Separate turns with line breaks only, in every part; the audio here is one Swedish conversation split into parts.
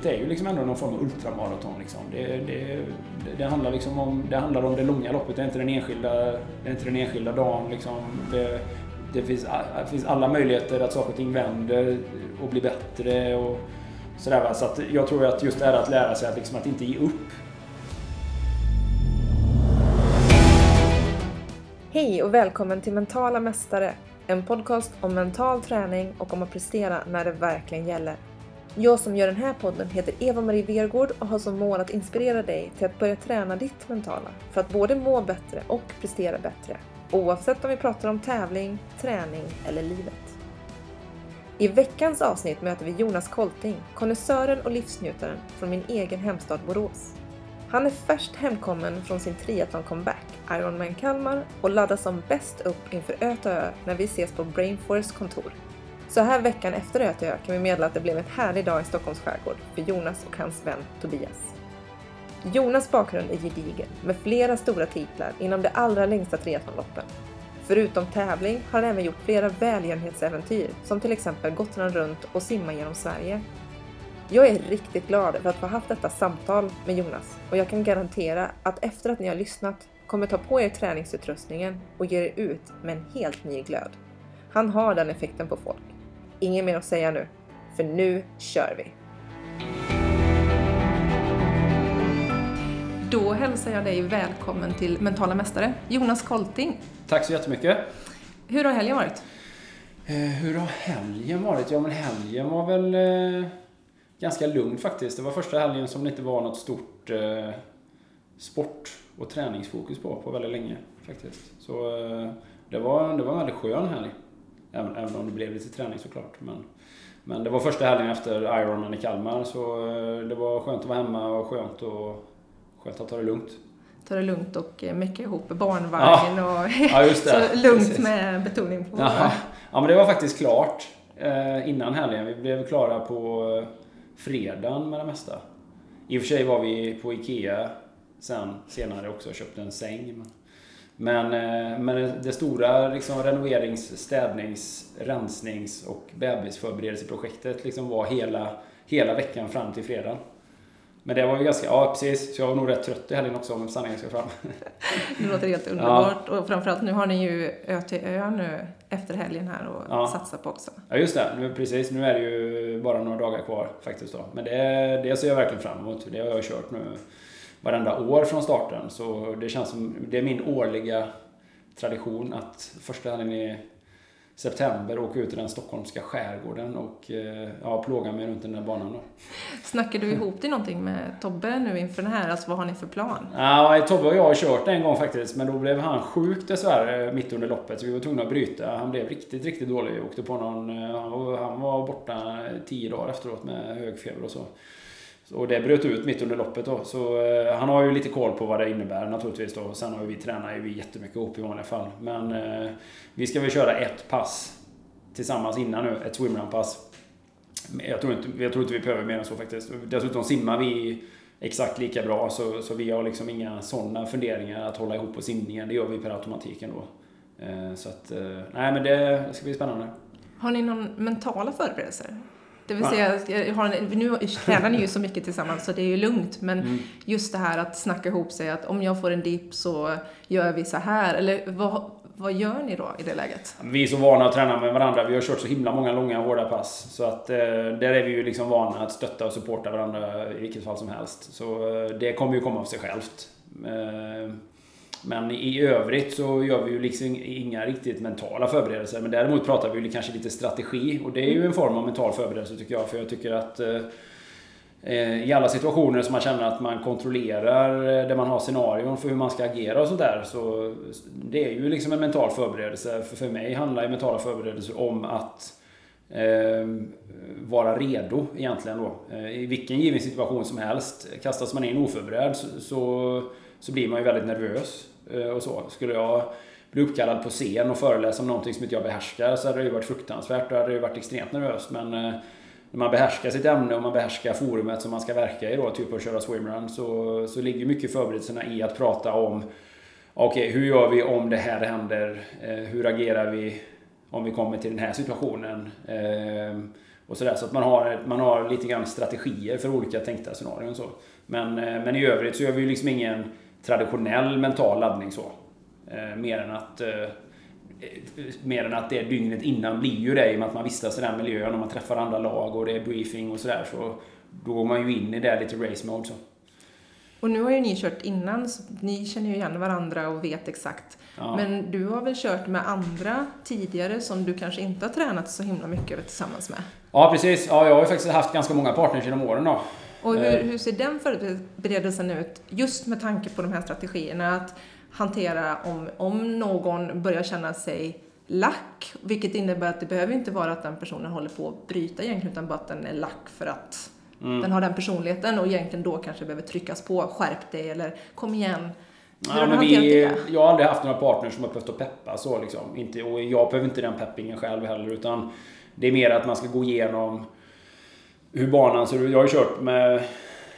loppet är ju liksom ändå någon form av ultramaraton. Liksom. Det, det, det, handlar liksom om, det handlar om det långa loppet, det är inte den enskilda, det är inte den enskilda dagen. Liksom. Det, det, finns, det finns alla möjligheter att saker och ting vänder och blir bättre. Och sådär. Så att jag tror att just det här att lära sig att, liksom, att inte ge upp.
Hej och välkommen till Mentala Mästare, en podcast om mental träning och om att prestera när det verkligen gäller. Jag som gör den här podden heter Eva-Marie Vergård och har som mål att inspirera dig till att börja träna ditt mentala för att både må bättre och prestera bättre. Oavsett om vi pratar om tävling, träning eller livet. I veckans avsnitt möter vi Jonas Kolting, konnässören och livsnjutaren från min egen hemstad Borås. Han är färskt hemkommen från sin triathlon-comeback, Ironman Kalmar, och laddar som bäst upp inför Ö när vi ses på Brainforce kontor. Så här veckan efter Ötöö kan vi meddela att det blev en härlig dag i Stockholms skärgård för Jonas och hans vän Tobias. Jonas bakgrund är gedigen med flera stora titlar inom de allra längsta triathlonloppen. Förutom tävling har han även gjort flera välgörenhetsäventyr som till exempel Gotland runt och simma genom Sverige. Jag är riktigt glad för att få haft detta samtal med Jonas och jag kan garantera att efter att ni har lyssnat kommer ta på er träningsutrustningen och ge er ut med en helt ny glöd. Han har den effekten på folk. Inget mer att säga nu, för nu kör vi! Då hälsar jag dig välkommen till Mentala Mästare, Jonas Kolting.
Tack så jättemycket.
Hur har helgen varit?
Eh, hur har helgen varit? Ja, men helgen var väl eh, ganska lugn faktiskt. Det var första helgen som det inte var något stort eh, sport och träningsfokus på, på väldigt länge faktiskt. Så det, var, det var en väldigt skön helg. Även, även om det blev lite träning såklart. Men, men det var första helgen efter Ironman i Kalmar så eh, det var skönt att vara hemma och skönt, och, skönt att ta det lugnt.
Ta det lugnt och eh, mecka ihop barnvagn
ja.
och
ja,
så lugnt Precis. med betoning på...
Ja. ja, men det var faktiskt klart innan helgen. Vi blev klara på fredagen med det mesta. I och för sig var vi på IKEA sen senare också och köpte en säng. Men, men, eh, men det stora liksom, renoverings-, städnings-, rensnings och bebisförberedelseprojektet liksom var hela, hela veckan fram till fredag. Men det var ju ganska, ja precis, så jag var nog rätt trött i helgen också om sanningen ska fram.
Det låter helt underbart ja. och framförallt nu har ni ju Ö till Ö nu efter helgen här och ja. satsa på också.
Ja just det, nu, precis. Nu är det ju bara några dagar kvar faktiskt då. Men det, det ser jag verkligen fram emot. Det har jag kört nu varenda år från starten. Så det känns som, det är min årliga tradition att första helgen i september åka ut i den stockholmska skärgården och eh, ja, plåga mig runt den där banan då.
Snackar du ihop dig någonting med Tobbe nu inför den här? Alltså vad har ni för plan?
Ja, Tobbe och jag har kört en gång faktiskt, men då blev han sjuk dessvärre mitt under loppet så vi var tvungna att bryta. Han blev riktigt, riktigt dålig. Jag åkte på någon, eh, han var borta tio dagar efteråt med hög feber och så. Och det bröt ut mitt under loppet då. Så eh, han har ju lite koll på vad det innebär naturligtvis då. Sen har ju vi tränat ju jättemycket ihop i vanliga fall. Men eh, vi ska väl köra ett pass tillsammans innan nu. Ett swimrun-pass. Jag tror, inte, jag tror inte vi behöver mer än så faktiskt. Dessutom simmar vi exakt lika bra så, så vi har liksom inga sådana funderingar att hålla ihop på simningen. Det gör vi per automatik ändå. Eh, så att, eh, nej men det ska bli spännande.
Har ni någon mentala förberedelser? Det vill säga, nu tränar ni ju så mycket tillsammans så det är ju lugnt. Men mm. just det här att snacka ihop sig att om jag får en dipp så gör vi så här. Eller vad, vad gör ni då i det läget?
Vi är så vana att träna med varandra. Vi har kört så himla många långa hårda pass. Så att eh, där är vi ju liksom vana att stötta och supporta varandra i vilket fall som helst. Så eh, det kommer ju komma av sig självt. Eh, men i övrigt så gör vi ju liksom inga riktigt mentala förberedelser. Men däremot pratar vi ju kanske lite strategi. Och det är ju en form av mental förberedelse tycker jag. För jag tycker att eh, eh i alla situationer som man känner att man kontrollerar, eh, där man har scenarion för hur man ska agera och sådär. Så det är ju liksom en mental förberedelse. För, för mig handlar ju mentala förberedelser om att eh, vara redo egentligen då. Eh, I vilken given situation som helst. Kastas man in oförberedd så, så, så blir man ju väldigt nervös. Eh, och så. Skulle jag bli uppkallad på scen och föreläsa om någonting som inte jag behärskar så hade det ju varit fruktansvärt. Då hade det varit extremt nervöst. Men eh, när man behärskar sitt ämne och man behärskar forumet som man ska verka i då, typ att köra swimrun, så, så ligger mycket förberedelserna i att prata om Okej, okay, hur gör vi om det här händer? Eh, hur agerar vi om vi kommer till den här situationen? Och sådär, så att man har, man har lite grann strategier för olika tänkta scenarion. Så. Men, men i övrigt så gör vi ju liksom ingen traditionell mental laddning så. Eh, mer än att eh, mer än att det dygnet innan blir ju det i och med att man vistas i den miljön och man träffar andra lag och det är briefing och sådär. Så då går man ju in i det lite race mode. Så.
Och nu har ju ni kört innan, så ni känner ju igen varandra och vet exakt. Ja. Men du har väl kört med andra tidigare som du kanske inte har tränat så himla mycket tillsammans med?
Ja, precis. Ja, jag har ju faktiskt haft ganska många partners genom åren då.
Och hur, eh. hur ser den förberedelsen ut, just med tanke på de här strategierna? Att hantera om, om någon börjar känna sig lack, vilket innebär att det behöver inte vara att den personen håller på att bryta egentligen, utan bara att den är lack för att mm. den har den personligheten och egentligen då kanske behöver tryckas på, skärp dig eller kom igen.
Ja, men vi, jag har aldrig haft några partners som har behövt att peppa så liksom. Inte, och jag behöver inte den peppingen själv heller utan det är mer att man ska gå igenom hur banan ser ut. Jag har ju kört med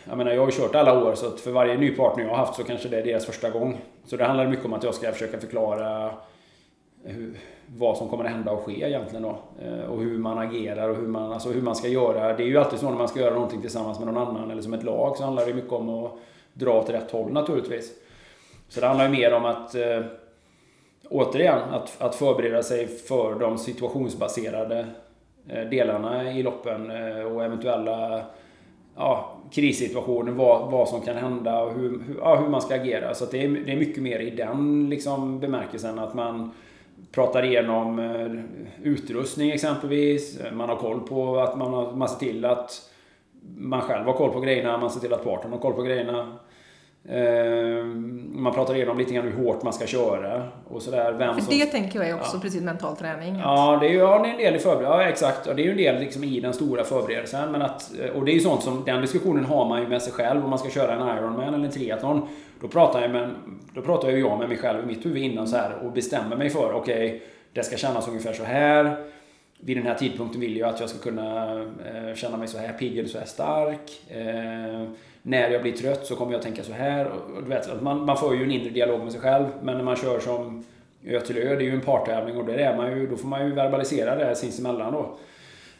jag menar, jag har ju kört alla år så att för varje ny partner jag har haft så kanske det är deras första gång. Så det handlar mycket om att jag ska försöka förklara hur, vad som kommer att hända och ske egentligen då. Eh, och hur man agerar och hur man, alltså hur man ska göra. Det är ju alltid så när man ska göra någonting tillsammans med någon annan eller som ett lag så handlar det mycket om att dra åt rätt håll naturligtvis. Så det handlar ju mer om att eh, återigen, att, att förbereda sig för de situationsbaserade Eh, delarna i loppen eh, och eventuella ja, krissituationer, vad, vad som kan hända och hur, hur, ja, hur man ska agera. Så det, är, det är mycket mer i den liksom, bemärkelsen att man pratar igenom eh, utrustning exempelvis. Man har koll på att man, har, man ser till att man själv har koll på grejerna, man ser till att partnern har koll på grejerna. Eh, man pratar igenom lite grann hur hårt man ska köra och sådär.
Vem För som, det tänker jag är också ja. precis mental träning.
Ja, det är ju ja, det är en del i förberedelsen. Ja, exakt. Och det är ju en del liksom i den stora förberedelsen. Men att, och det är ju sånt som, den diskussionen har man ju med sig själv om man ska köra en Ironman eller en triathlon. Då pratar jag, med, då pratar jag, jag med mig själv i mitt huvud innan så här och bestämmer mig för, okej, okay, det ska kännas ungefär så här. Vid den här tidpunkten vill jag att jag ska kunna eh, känna mig så här pigg eller så här stark. När jag blir trött så kommer jag tänka så här. Och, du vet, man, man får ju en inre dialog med sig själv. Men när man kör som Ö till Ö, det är ju en partävling och där är man ju, då får man ju verbalisera det sinsemellan då.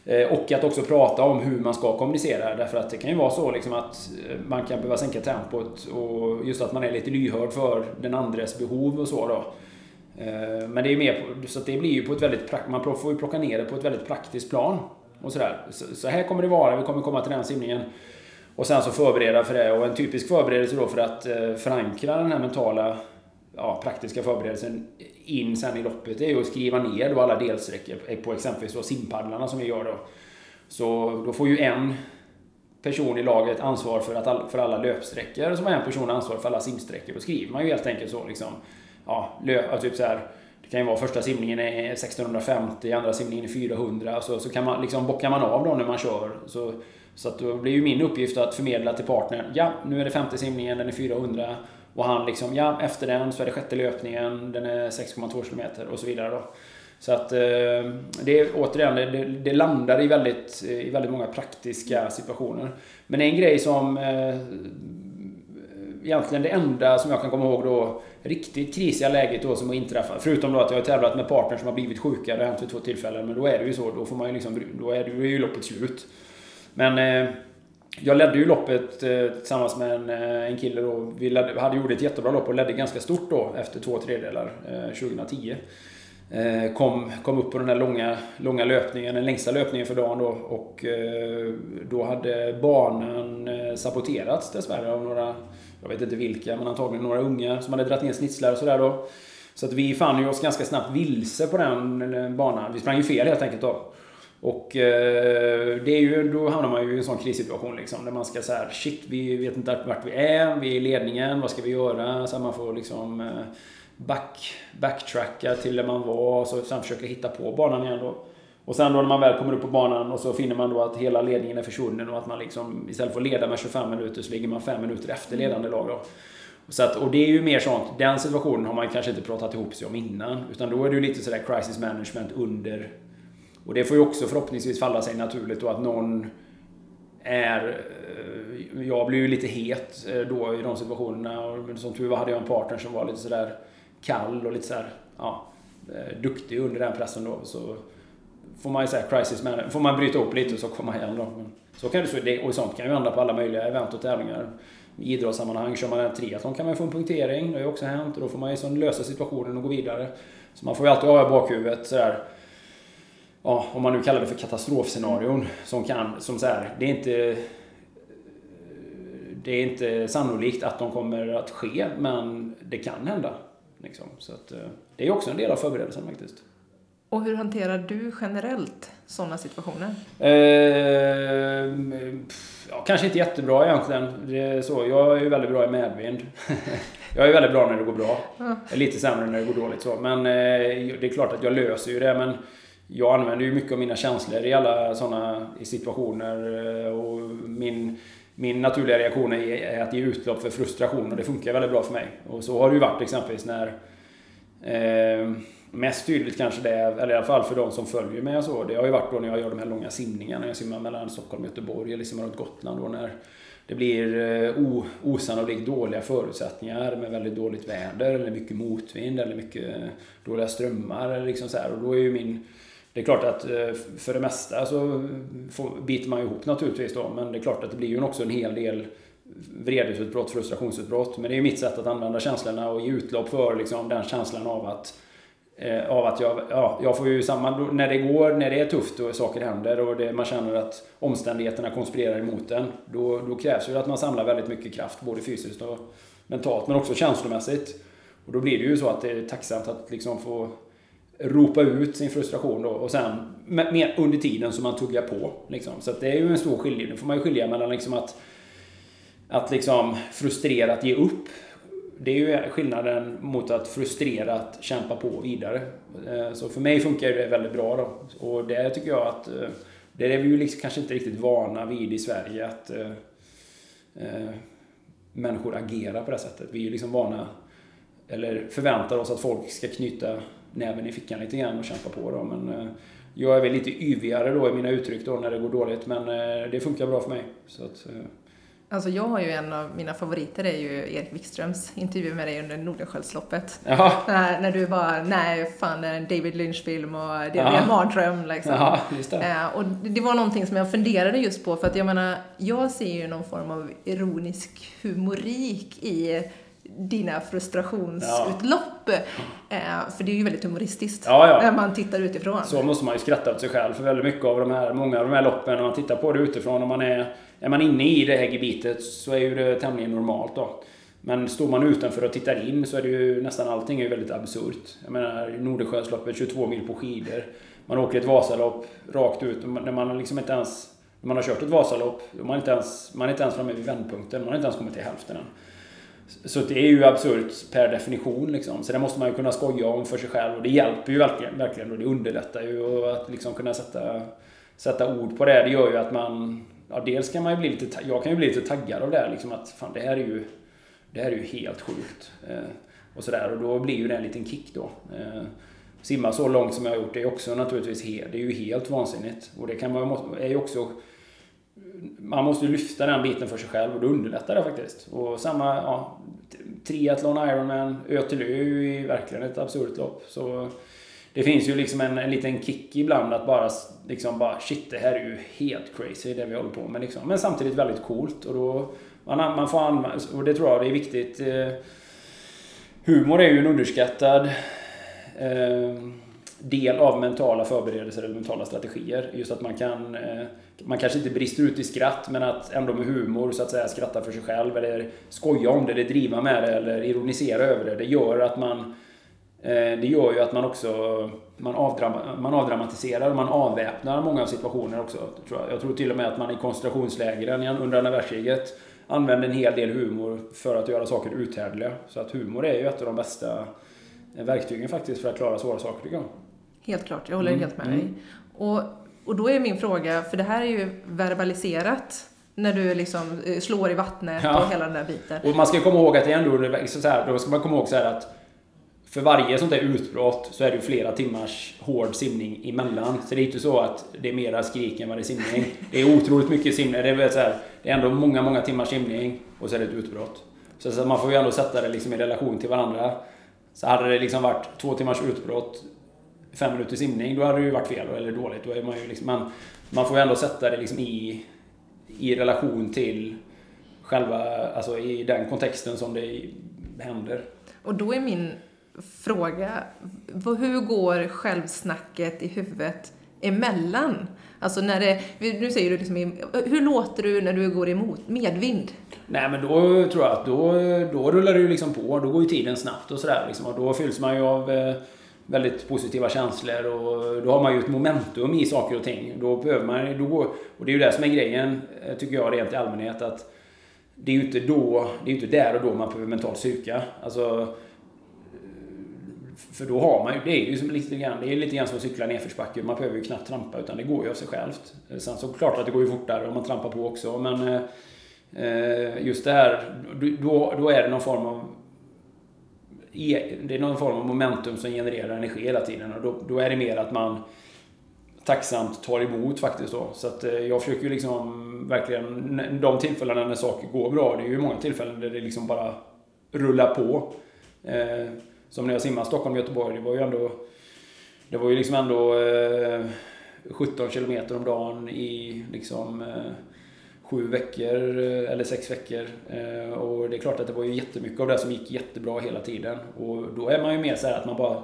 Eh, och att också prata om hur man ska kommunicera. Därför att det kan ju vara så liksom att eh, man kan behöva sänka tempot och just att man är lite lyhörd för den andres behov och så då. Eh, men det är mer på, så att det blir ju på ett väldigt, man får ju plocka ner det på ett väldigt praktiskt plan. Och sådär. Så här kommer det vara, vi kommer komma till den simningen. Och sen så förbereda för det. Och en typisk förberedelse då för att eh, förankra den här mentala, ja, praktiska förberedelsen in sen i loppet är ju att skriva ner då alla delsträckor på exempelvis då simpaddlarna som vi gör då. Så då får ju en person i laget ansvar för, att all, för alla löpsträckor som en person ansvar för alla simsträckor. Då skriver man ju helt enkelt så liksom. Ja, löp, typ så här, det kan ju vara första simningen är 1650, andra simningen är 400. Så, så kan man, liksom, bockar man av då när man kör. Så så att då blir ju min uppgift att förmedla till partnern. Ja, nu är det femte simningen, den är 400. Och han liksom, ja, efter den så är det sjätte löpningen, den är 6,2 km och så vidare då. Så att eh, det är återigen, det, det, landar i väldigt, i väldigt många praktiska situationer. Men en grej som eh, egentligen det enda som jag kan komma ihåg då riktigt krisiga läget då som har inträffat. Förutom då att jag har tävlat med partners som har blivit sjuka, det har hänt vid två tillfällen. Men då är det ju så, då får man ju liksom, då är det ju loppet slut. Men eh, jag ledde ju loppet eh, tillsammans med en, eh, en kille då. Vi ledde, hade gjort ett jättebra lopp och ledde ganska stort då efter två tredjedelar eh, 2010. Eh, kom, kom upp på den här långa, långa löpningen, den längsta löpningen för dagen då. Och då hade banan saboterats dessvärre av några, jag vet inte vilka, men antagligen några unga som hade dragit ner snitslar och sådär då. Så att vi fann ju oss ganska snabbt vilse på den banan. Vi sprang ju fel helt enkelt då. Och eh, det är ju, då hamnar man ju i en sån krissituation liksom. Där man ska såhär shit, vi vet inte vart vi är, vi är i ledningen, vad ska vi göra? Så man får liksom eh, back, backtracka till där man var och så sen försöka hitta på banan igen då. Och sen då när man väl kommer upp på banan och så finner man då att hela ledningen är försvunnen och att man liksom istället för att leda med 25 minuter så ligger man 5 minuter efter ledande lag då. Så att, och det är ju mer sånt, den situationen har man kanske inte pratat ihop sig om innan. Utan då är det ju lite sådär crisis management under och det får ju också förhoppningsvis falla sig naturligt då att någon är... Eh, jag blir ju lite het eh, då i de situationerna. Och som tur var hade jag en partner som var lite sådär kall och lite sådär, ja, eh, duktig under den pressen då. Så får man ju säga crisis man, Får man bryta upp lite och så komma igen då. Men så kan det, och sånt kan ju hända på alla möjliga event och tävlingar. I idrottssammanhang, kör man en triathlon kan man få en punktering. Det har ju också hänt. Och då får man ju liksom lösa situationen och gå vidare. Så man får ju alltid ha i bakhuvudet sådär ja, om man nu kallar det för katastrofscenarion som kan, som så här, det är inte det är inte sannolikt att de kommer att ske, men det kan hända. Liksom. Så att, eh, det är också en del av förberedelsen faktiskt.
Och hur hanterar du generellt sådana situationer?
Eh, ja, kanske inte jättebra egentligen. Det är så. Jag är ju väldigt bra i medvind. jag är väldigt bra när det går bra. Lite sämre när det går dåligt. Så. Men eh, det är klart att jag löser ju det. Men jag använder ju mycket av mina känslor i alla sådana situationer. Eh, och min min naturliga reaktion är att ge utlopp för frustration och det funkar väldigt bra för mig. Och så har det ju varit exempelvis när eh, Mest tydligt kanske det är, eller i alla fall för de som följer mig och så, det har ju varit då när jag gör de här långa simningarna, när jag simmar mellan Stockholm och Göteborg eller simmar runt Gotland då när det blir eh, o, osannolikt dåliga förutsättningar med väldigt dåligt väder eller mycket motvind eller mycket dåliga strömmar. Eller liksom så här. Och då är ju min det är klart att eh, för det mesta så biter man ihop naturligtvis då, men det är klart att det blir ju också en hel del vredesutbrott, frustrationsutbrott. Men det är ju mitt sätt att använda känslorna och ge utlopp för liksom den känslan av att eh, av att jag, ja, jag får ju samma, när det går, när det är tufft och saker händer och det, man känner att omständigheterna konspirerar emot en. Då, då krävs det att man samlar väldigt mycket kraft, både fysiskt och mentalt, men också känslomässigt. Och då blir det ju så att det är tacksamt att liksom få ropa ut sin frustration då och sen mer under tiden som man tuggar på. Liksom. Så det är ju en stor skillnad. Nu får man ju skilja mellan liksom att, att liksom frustrerat ge upp. Det är ju skillnaden mot att frustrerat kämpa på vidare. Eh, så för mig funkar det väldigt bra då. Och det tycker jag att eh, det är vi ju liksom kanske inte riktigt vana vid i Sverige att eh, eh, människor agerar på det sättet. Vi är ju liksom vana, eller förväntar oss att folk ska knyta näven i fickan lite grann och kämpa på då. Men eh, jag är väl lite yvigare då i mina uttryck då när det går dåligt. Men eh, det funkar bra för mig. Så att, eh.
Alltså jag har ju en av mina favoriter, det är ju Erik Wikströms intervju med dig under Nordenskiöldsloppet. När, när du bara, nej fan det är en David Lynch-film och det är en mardröm liksom.
Jaha, det.
och det var någonting som jag funderade just på, för att jag menar, jag ser ju någon form av ironisk humorik i dina frustrationsutlopp. Ja. Eh, för det är ju väldigt humoristiskt
ja, ja.
när man tittar utifrån.
Så måste man ju skratta åt sig själv för väldigt mycket av de här, många av de här loppen, när man tittar på det utifrån, om man är, är man inne i det här gebitet så är ju det tämligen normalt då. Men står man utanför och tittar in så är det ju nästan allting är väldigt absurt. Jag menar Nordenskiöldsloppet, 22 mil på skidor. Man åker ett Vasalopp rakt ut, när man liksom inte ens... När man har kört ett Vasalopp, man är inte ens, man är inte ens framme vid vändpunkten, man har inte ens kommit till hälften än. Så det är ju absurt per definition. Liksom. Så det måste man ju kunna skoja om för sig själv. Och det hjälper ju verkligen, verkligen och det underlättar ju. Och att liksom kunna sätta, sätta ord på det, det gör ju att man... Ja, dels kan man ju bli lite... Jag kan ju bli lite taggad av det. här Liksom att fan, det här är ju... Det här är ju helt sjukt. Eh, och sådär. Och då blir ju det en liten kick då. Eh, simma så långt som jag har gjort, det är också naturligtvis helt, det är ju helt vansinnigt. Och det kan man, är ju också man måste lyfta den biten för sig själv och då underlättar det faktiskt. Och samma, ja, triathlon, Ironman, Ö till Ö är ju verkligen ett absurt lopp. Så det finns ju liksom en, en liten kick ibland att bara liksom bara shit, det här är ju helt crazy det vi håller på med liksom. Men samtidigt väldigt coolt och då man, man får använda, och det tror jag det är viktigt. Eh, humor är ju en underskattad eh, del av mentala förberedelser eller mentala strategier. Just att man kan, eh, man kanske inte brister ut i skratt, men att ändå med humor så att säga skratta för sig själv eller skoja om det, eller driva med det eller ironisera över det. Det gör att man eh, det gör ju att man också man, avdram man avdramatiserar och man avväpnar många situationer också. Jag tror till och med att man i koncentrationslägren under andra världskriget använde en hel del humor för att göra saker uthärdliga. Så att humor är ju ett av de bästa verktygen faktiskt för att klara svåra saker tycker jag.
Helt klart, jag håller mm. helt med dig. Mm. Och, och då är min fråga, för det här är ju verbaliserat när du liksom eh, slår i vattnet ja. och hela den där biten.
Och man ska komma ihåg att det är ändå så här, då ska man komma ihåg så att för varje sånt där utbrott så är det ju flera timmars hård simning emellan. Så det är inte så att det är mera skrik än vad det är simning. Det är otroligt mycket simning. Det är, så här, det är ändå många, många timmars simning och så är det ett utbrott. Så, så man får ju ändå sätta det liksom i relation till varandra. Så hade det liksom varit två timmars utbrott fem minuter simning, då hade det ju varit fel eller dåligt. Då är man, ju liksom, man, man får ju ändå sätta det liksom i, i relation till själva, alltså i den kontexten som det händer.
Och då är min fråga, hur går självsnacket i huvudet emellan? Alltså när det, nu säger du liksom, hur låter du när du går emot medvind?
Nej men då tror jag att då, då rullar det ju liksom på. Då går ju tiden snabbt och sådär liksom. Och då fylls man ju av eh, väldigt positiva känslor och då har man ju ett momentum i saker och ting. Då behöver man då, och det är ju det som är grejen, eh, tycker jag rent i allmänhet, att det är ju inte då, det är inte där och då man behöver mental styrka. Alltså, eh, för då har man ju, det är ju som lite grann, det är lite grann som att cykla nedförsbacke. Man behöver ju knappt trampa utan det går ju av sig självt. Eh, sen så klart att det går ju fortare om man trampar på också men just det här, då, då är det någon form av E, det är någon form av momentum som genererar energi hela tiden och då, då är det mer att man tacksamt tar emot faktiskt då. Så att eh, jag försöker ju liksom verkligen, de tillfällena när saker går bra, det är ju många tillfällen där det liksom bara rullar på. Eh, som när jag simmade Stockholm-Göteborg, det var ju ändå... Det var ju liksom ändå eh, 17 kilometer om dagen i liksom eh, sju veckor eh, eller sex veckor. Eh, och det är klart att det var ju jättemycket av det som gick jättebra hela tiden. Och då är man ju mer så att man bara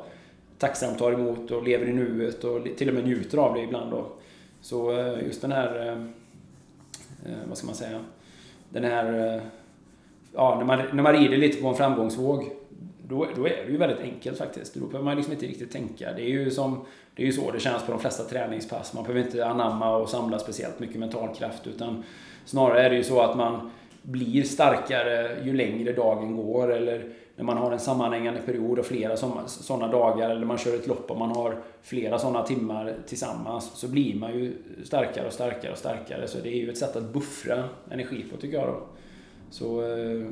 tacksamt tar emot och lever i nuet och till och med njuter av det ibland då. Så eh, just den här, vad ska man säga, den här, ja, när man, när man rider lite på en framgångsvåg då, då är det ju väldigt enkelt faktiskt. Då behöver man liksom inte riktigt tänka. Det är ju, som, det är ju så det känns på de flesta träningspass. Man behöver inte anamma och samla speciellt mycket mental kraft utan snarare är det ju så att man blir starkare ju längre dagen går eller när man har en sammanhängande period och flera sådana dagar eller man kör ett lopp och man har flera sådana timmar tillsammans så blir man ju starkare och starkare och starkare. Så det är ju ett sätt att buffra energi på tycker jag då. Så, eh,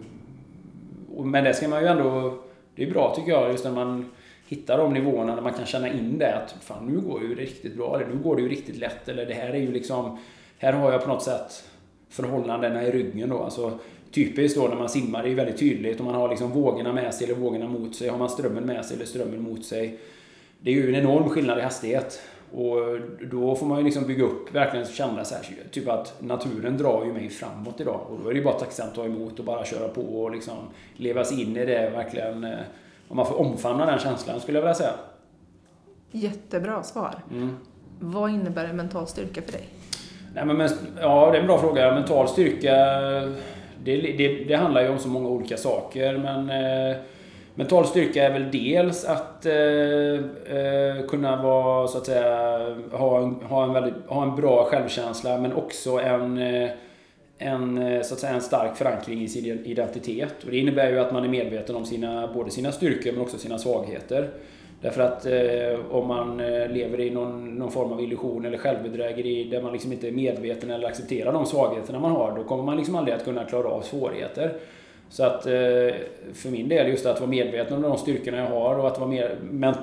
men det ska man ju ändå det är bra tycker jag, just när man hittar de nivåerna där man kan känna in det att fan nu går det ju riktigt bra, eller nu går det ju riktigt lätt, eller det här är ju liksom, här har jag på något sätt förhållandena i ryggen då. Alltså, typiskt då när man simmar, det är ju väldigt tydligt om man har liksom vågorna med sig eller vågorna mot sig. Har man strömmen med sig eller strömmen mot sig. Det är ju en enorm skillnad i hastighet. Och då får man ju liksom bygga upp, verkligen känna så här, typ att naturen drar ju mig framåt idag. Och då är det ju bara tacksamt att ta emot och bara köra på och liksom leva sig in i det verkligen. Eh, om man får omfamna den känslan skulle jag vilja säga.
Jättebra svar. Mm. Vad innebär mental styrka för dig?
Nej, men, ja, det är en bra fråga. Mental styrka, det, det, det handlar ju om så många olika saker. Men eh, Mental styrka är väl dels att eh, eh, kunna vara, så att säga, ha en, ha, en väldigt, ha en bra självkänsla men också en, eh, en, eh, så att säga, en stark förankring i sin identitet. Och det innebär ju att man är medveten om sina, både sina styrkor men också sina svagheter. Därför att eh, om man eh, lever i någon, någon, form av illusion eller självbedrägeri där man liksom inte är medveten eller accepterar de svagheterna man har, då kommer man liksom aldrig att kunna klara av svårigheter. Så att eh, för min del, just att vara medveten om de styrkorna jag har och att vara mer,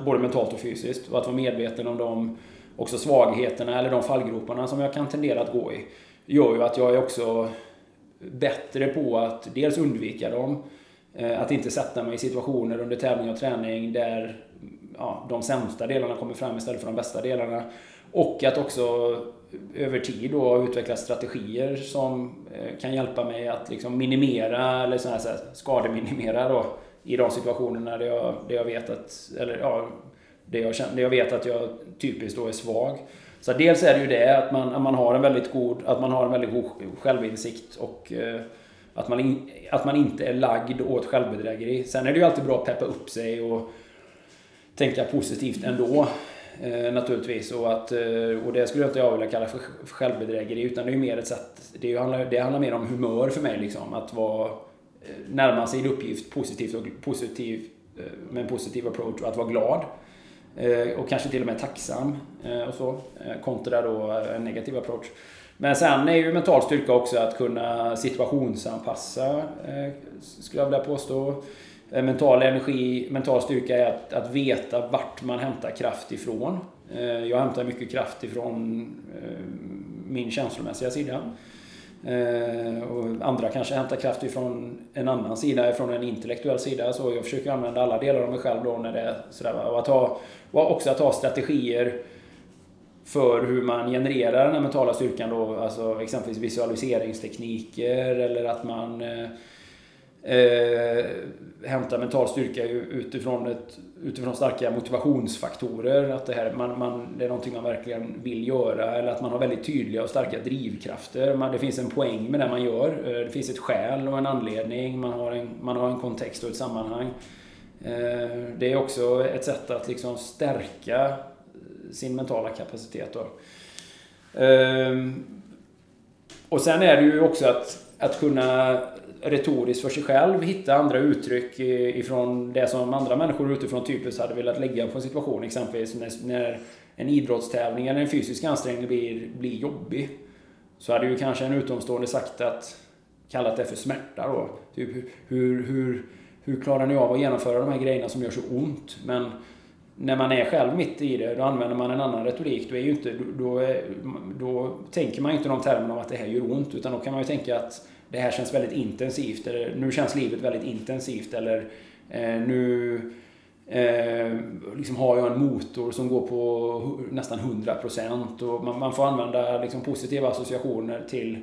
både mentalt och fysiskt. Och att vara medveten om de också svagheterna eller de fallgroparna som jag kan tendera att gå i. Gör ju att jag är också bättre på att dels undvika dem, eh, att inte sätta mig i situationer under tävling och träning där ja, de sämsta delarna kommer fram istället för de bästa delarna. Och att också över tid då utveckla strategier som eh, kan hjälpa mig att liksom minimera eller så här, så här, skademinimera då i de situationerna där jag, där jag vet att, eller ja, där jag, där jag vet att jag typiskt då är svag. Så dels är det ju det att man, att man har en väldigt god, att man har en väldigt god självinsikt och eh, att man, in, att man inte är lagd åt självbedrägeri. Sen är det ju alltid bra att peppa upp sig och tänka positivt ändå. Eh, naturligtvis. Och, att, eh, och det skulle inte jag vilja kalla för självbedrägeri utan det är mer ett sätt, det handlar, det handlar mer om humör för mig. Liksom, att vara, eh, närma sig en uppgift positivt och positiv, eh, med en positiv approach och att vara glad. Eh, och kanske till och med tacksam eh, och så. Eh, kontra då en negativ approach. Men sen är ju mental styrka också att kunna situationsanpassa, eh, skulle jag vilja påstå. Eh, mental energi, mental styrka är att, att veta vart man hämtar kraft ifrån. Eh, jag hämtar mycket kraft ifrån eh, min känslomässiga sida. Och andra kanske hämtar kraft ifrån en annan sida, ifrån en intellektuell sida. Så jag försöker använda alla delar av mig själv då när det är sådär. Och, att ha, och också att ha strategier för hur man genererar den här mentala styrkan då. Alltså exempelvis visualiseringstekniker eller att man eh, hämta mental styrka utifrån, ett, utifrån starka motivationsfaktorer. Att det, här, man, man, det är någonting man verkligen vill göra eller att man har väldigt tydliga och starka drivkrafter. Man, det finns en poäng med det man gör. Eh, det finns ett skäl och en anledning. Man har en, man har en kontext och ett sammanhang. Eh, det är också ett sätt att liksom stärka sin mentala kapacitet. Då. Eh, och sen är det ju också att, att kunna retoriskt för sig själv hitta andra uttryck ifrån det som andra människor utifrån typiskt hade velat lägga på en situation. Exempelvis när en idrottstävling eller en fysisk ansträngning blir, blir jobbig. Så hade ju kanske en utomstående sagt att kallat det för smärta då. Typ hur, hur, hur klarar ni av att genomföra de här grejerna som gör så ont? Men när man är själv mitt i det, då använder man en annan retorik. Då, är ju inte, då, då, då tänker man inte de termerna om att det här gör ont, utan då kan man ju tänka att det här känns väldigt intensivt, eller nu känns livet väldigt intensivt, eller eh, nu eh, liksom har jag en motor som går på nästan 100% och man, man får använda liksom positiva associationer till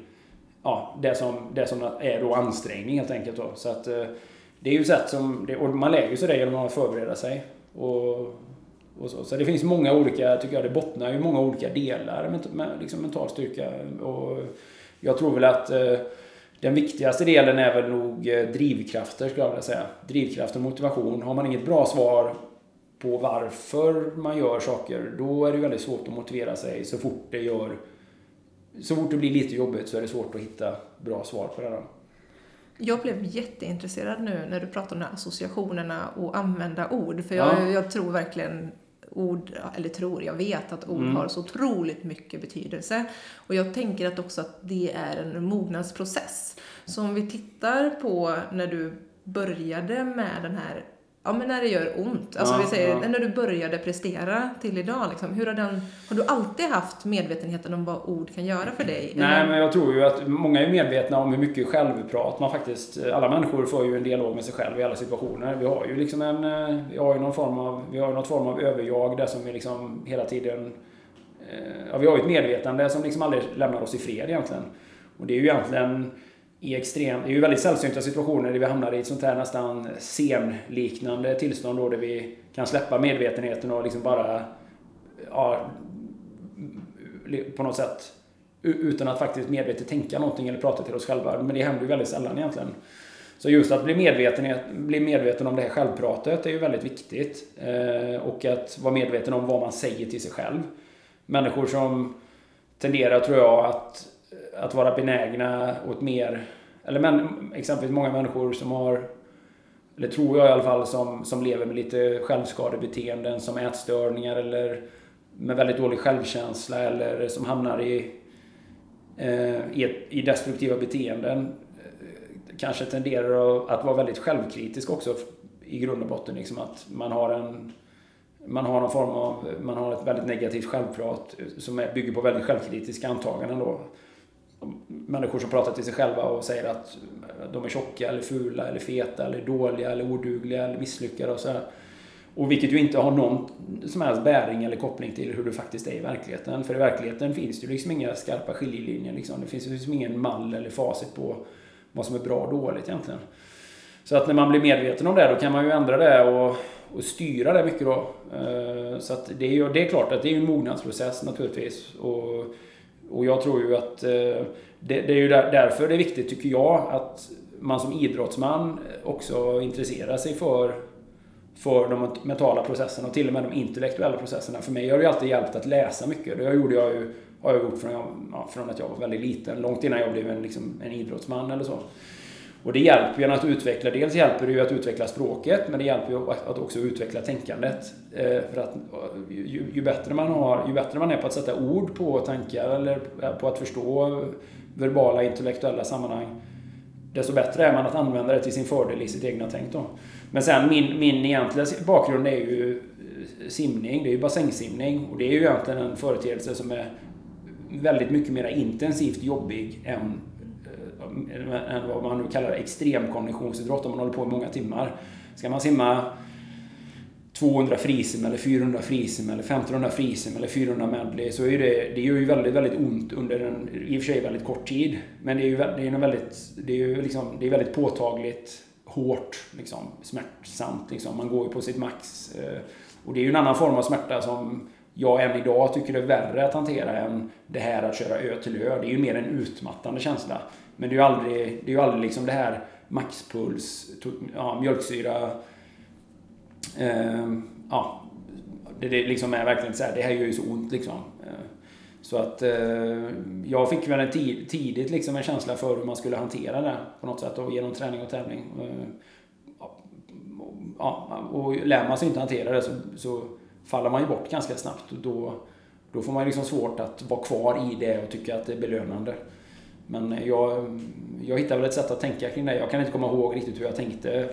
ja, det, som, det som är då ansträngning helt enkelt. Då. Så att, eh, det är ju sätt som, det, och man lär ju sig det genom att förbereda sig. Och, och så. så det finns många olika, tycker jag, det bottnar i många olika delar med, med liksom mental styrka. Och jag tror väl att eh, den viktigaste delen är väl nog eh, drivkrafter, skulle jag vilja säga. Drivkraft och motivation. Har man inget bra svar på varför man gör saker, då är det väldigt svårt att motivera sig så fort det gör... Så fort det blir lite jobbigt så är det svårt att hitta bra svar på det. Då.
Jag blev jätteintresserad nu när du pratade om de här associationerna och använda ord. För jag, ja. jag tror verkligen ord, eller tror, jag vet att ord mm. har så otroligt mycket betydelse. Och jag tänker att också att det är en mognadsprocess. Så om vi tittar på när du började med den här Ja, men när det gör ont. Alltså ja, vi säger, ja. när du började prestera till idag, liksom, hur har, den, har du alltid haft medvetenheten om vad ord kan göra för dig?
Nej, men jag tror ju att många är medvetna om hur mycket självprat man faktiskt... Alla människor får ju en dialog med sig själv i alla situationer. Vi har ju liksom en... Eh, vi har ju någon form av, vi har någon form av överjag där som vi liksom hela tiden... Eh, ja, vi har ju ett medvetande som liksom aldrig lämnar oss i fred egentligen. Och det är ju egentligen i extrem, det är ju väldigt sällsynta situationer där vi hamnar i ett sånt här nästan scenliknande tillstånd då där vi kan släppa medvetenheten och liksom bara ja, på något sätt utan att faktiskt medvetet tänka någonting eller prata till oss själva. Men det händer ju väldigt sällan egentligen. Så just att bli medveten, bli medveten om det här självpratet är ju väldigt viktigt. Eh, och att vara medveten om vad man säger till sig själv. Människor som tenderar, tror jag, att att vara benägna åt mer, eller men, exempelvis många människor som har, eller tror jag i alla fall, som, som lever med lite självskadebeteenden som ätstörningar eller med väldigt dålig självkänsla eller som hamnar i, eh, i, i destruktiva beteenden eh, kanske tenderar att vara väldigt självkritisk också i grund och botten. Liksom att man har en man har någon form av, man har ett väldigt negativt självprat eh, som bygger på väldigt självkritiska antaganden då människor som pratar till sig själva och säger att de är tjocka eller fula eller feta eller dåliga eller odugliga eller misslyckade och så här. Och vilket ju inte har någon som helst bäring eller koppling till hur det faktiskt är i verkligheten. För i verkligheten finns det ju liksom inga skarpa skiljelinjer. Liksom. Det finns ju liksom ingen mall eller facit på vad som är bra och dåligt egentligen. Så att när man blir medveten om det då kan man ju ändra det och, och styra det mycket då. Eh, så att det är ju det är klart att det är en mognadsprocess naturligtvis. Och och jag tror ju att eh, det, det är ju därför det är viktigt, tycker jag, att man som idrottsman också intresserar sig för, för de mentala processerna och till och med de intellektuella processerna. För mig har det ju alltid hjälpt att läsa mycket. Det gjorde jag ju, har jag gjort från, ja, från att jag var väldigt liten, långt innan jag blev en, liksom, en idrottsman eller så. Och det hjälper ju att utveckla, dels hjälper det ju att utveckla språket, men det hjälper ju att också utveckla tänkandet. Eh, för att eh, ju, ju, bättre man har, ju bättre man är på att sätta ord på tankar eller på att förstå verbala intellektuella sammanhang, desto bättre är man att använda det till sin fördel i sitt egna tänk då. Men sen min, min egentliga bakgrund är ju eh, simning, det är ju bassängsimning och det är ju egentligen en företeelse som är väldigt mycket mer intensivt jobbig än Eh, än vad man nu kallar extremkonditionsidrott om man håller på i många timmar. Ska man simma 200 frisim eller 400 frisim eller 1500 frisim eller 400 medley så är det, det gör ju väldigt, väldigt ont under en i och för sig väldigt kort tid. Men det är ju det är väldigt, det är ju liksom, det är väldigt påtagligt hårt, liksom, smärtsamt. Liksom. Man går ju på sitt max. Eh, och det är ju en annan form av smärta som jag än idag tycker är värre att hantera än det här att köra ö till ö. Det är ju mer en utmattande känsla. Men det är ju aldrig, det är ju aldrig liksom det här maxpuls, ja, mjölksyra, eh, ja, det, det liksom är verkligen så här, det här gör ju så ont liksom. Eh, så att eh, jag fick väl en tid, tidigt liksom en känsla för hur man skulle hantera det på något sätt och genom träning och tävling. Eh, ja, och lär man sig inte hantera det så, så faller man ju bort ganska snabbt och då, då får man liksom svårt att vara kvar i det och tycka att det är belönande. Men jag, jag hittade väl ett sätt att tänka kring det. Jag kan inte komma ihåg riktigt hur jag tänkte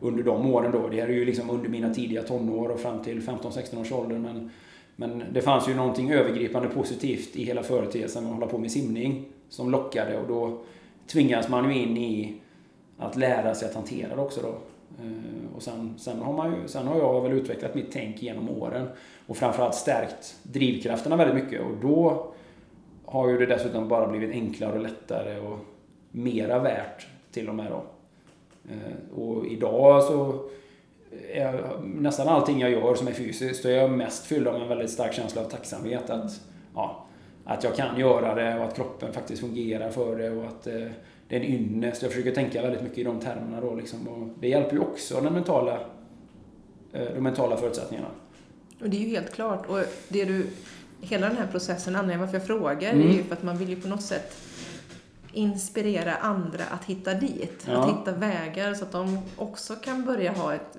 under de åren då. Det här är ju liksom under mina tidiga tonår och fram till 15-16 års ålder. Men, men det fanns ju någonting övergripande positivt i hela företeelsen att hålla på med simning som lockade och då tvingas man ju in i att lära sig att hantera det också då. Eh, och sen, sen, har man ju, sen har jag väl utvecklat mitt tänk genom åren och framförallt stärkt drivkrafterna väldigt mycket och då har ju det dessutom bara blivit enklare och lättare och mera värt till och med då. Eh, och idag så är nästan allting jag gör som är fysiskt så är jag mest fylld av en väldigt stark känsla av tacksamhet att, ja, att jag kan göra det och att kroppen faktiskt fungerar för det och att eh, det är en ynnest. Jag försöker tänka väldigt mycket i de termerna då liksom. Och det hjälper ju också den mentala, eh, de mentala förutsättningarna.
Och det är ju helt klart. Och det du, hela den här processen, anledningen varför jag frågar, mm. är ju för att man vill ju på något sätt inspirera andra att hitta dit. Ja. Att hitta vägar så att de också kan börja ha ett,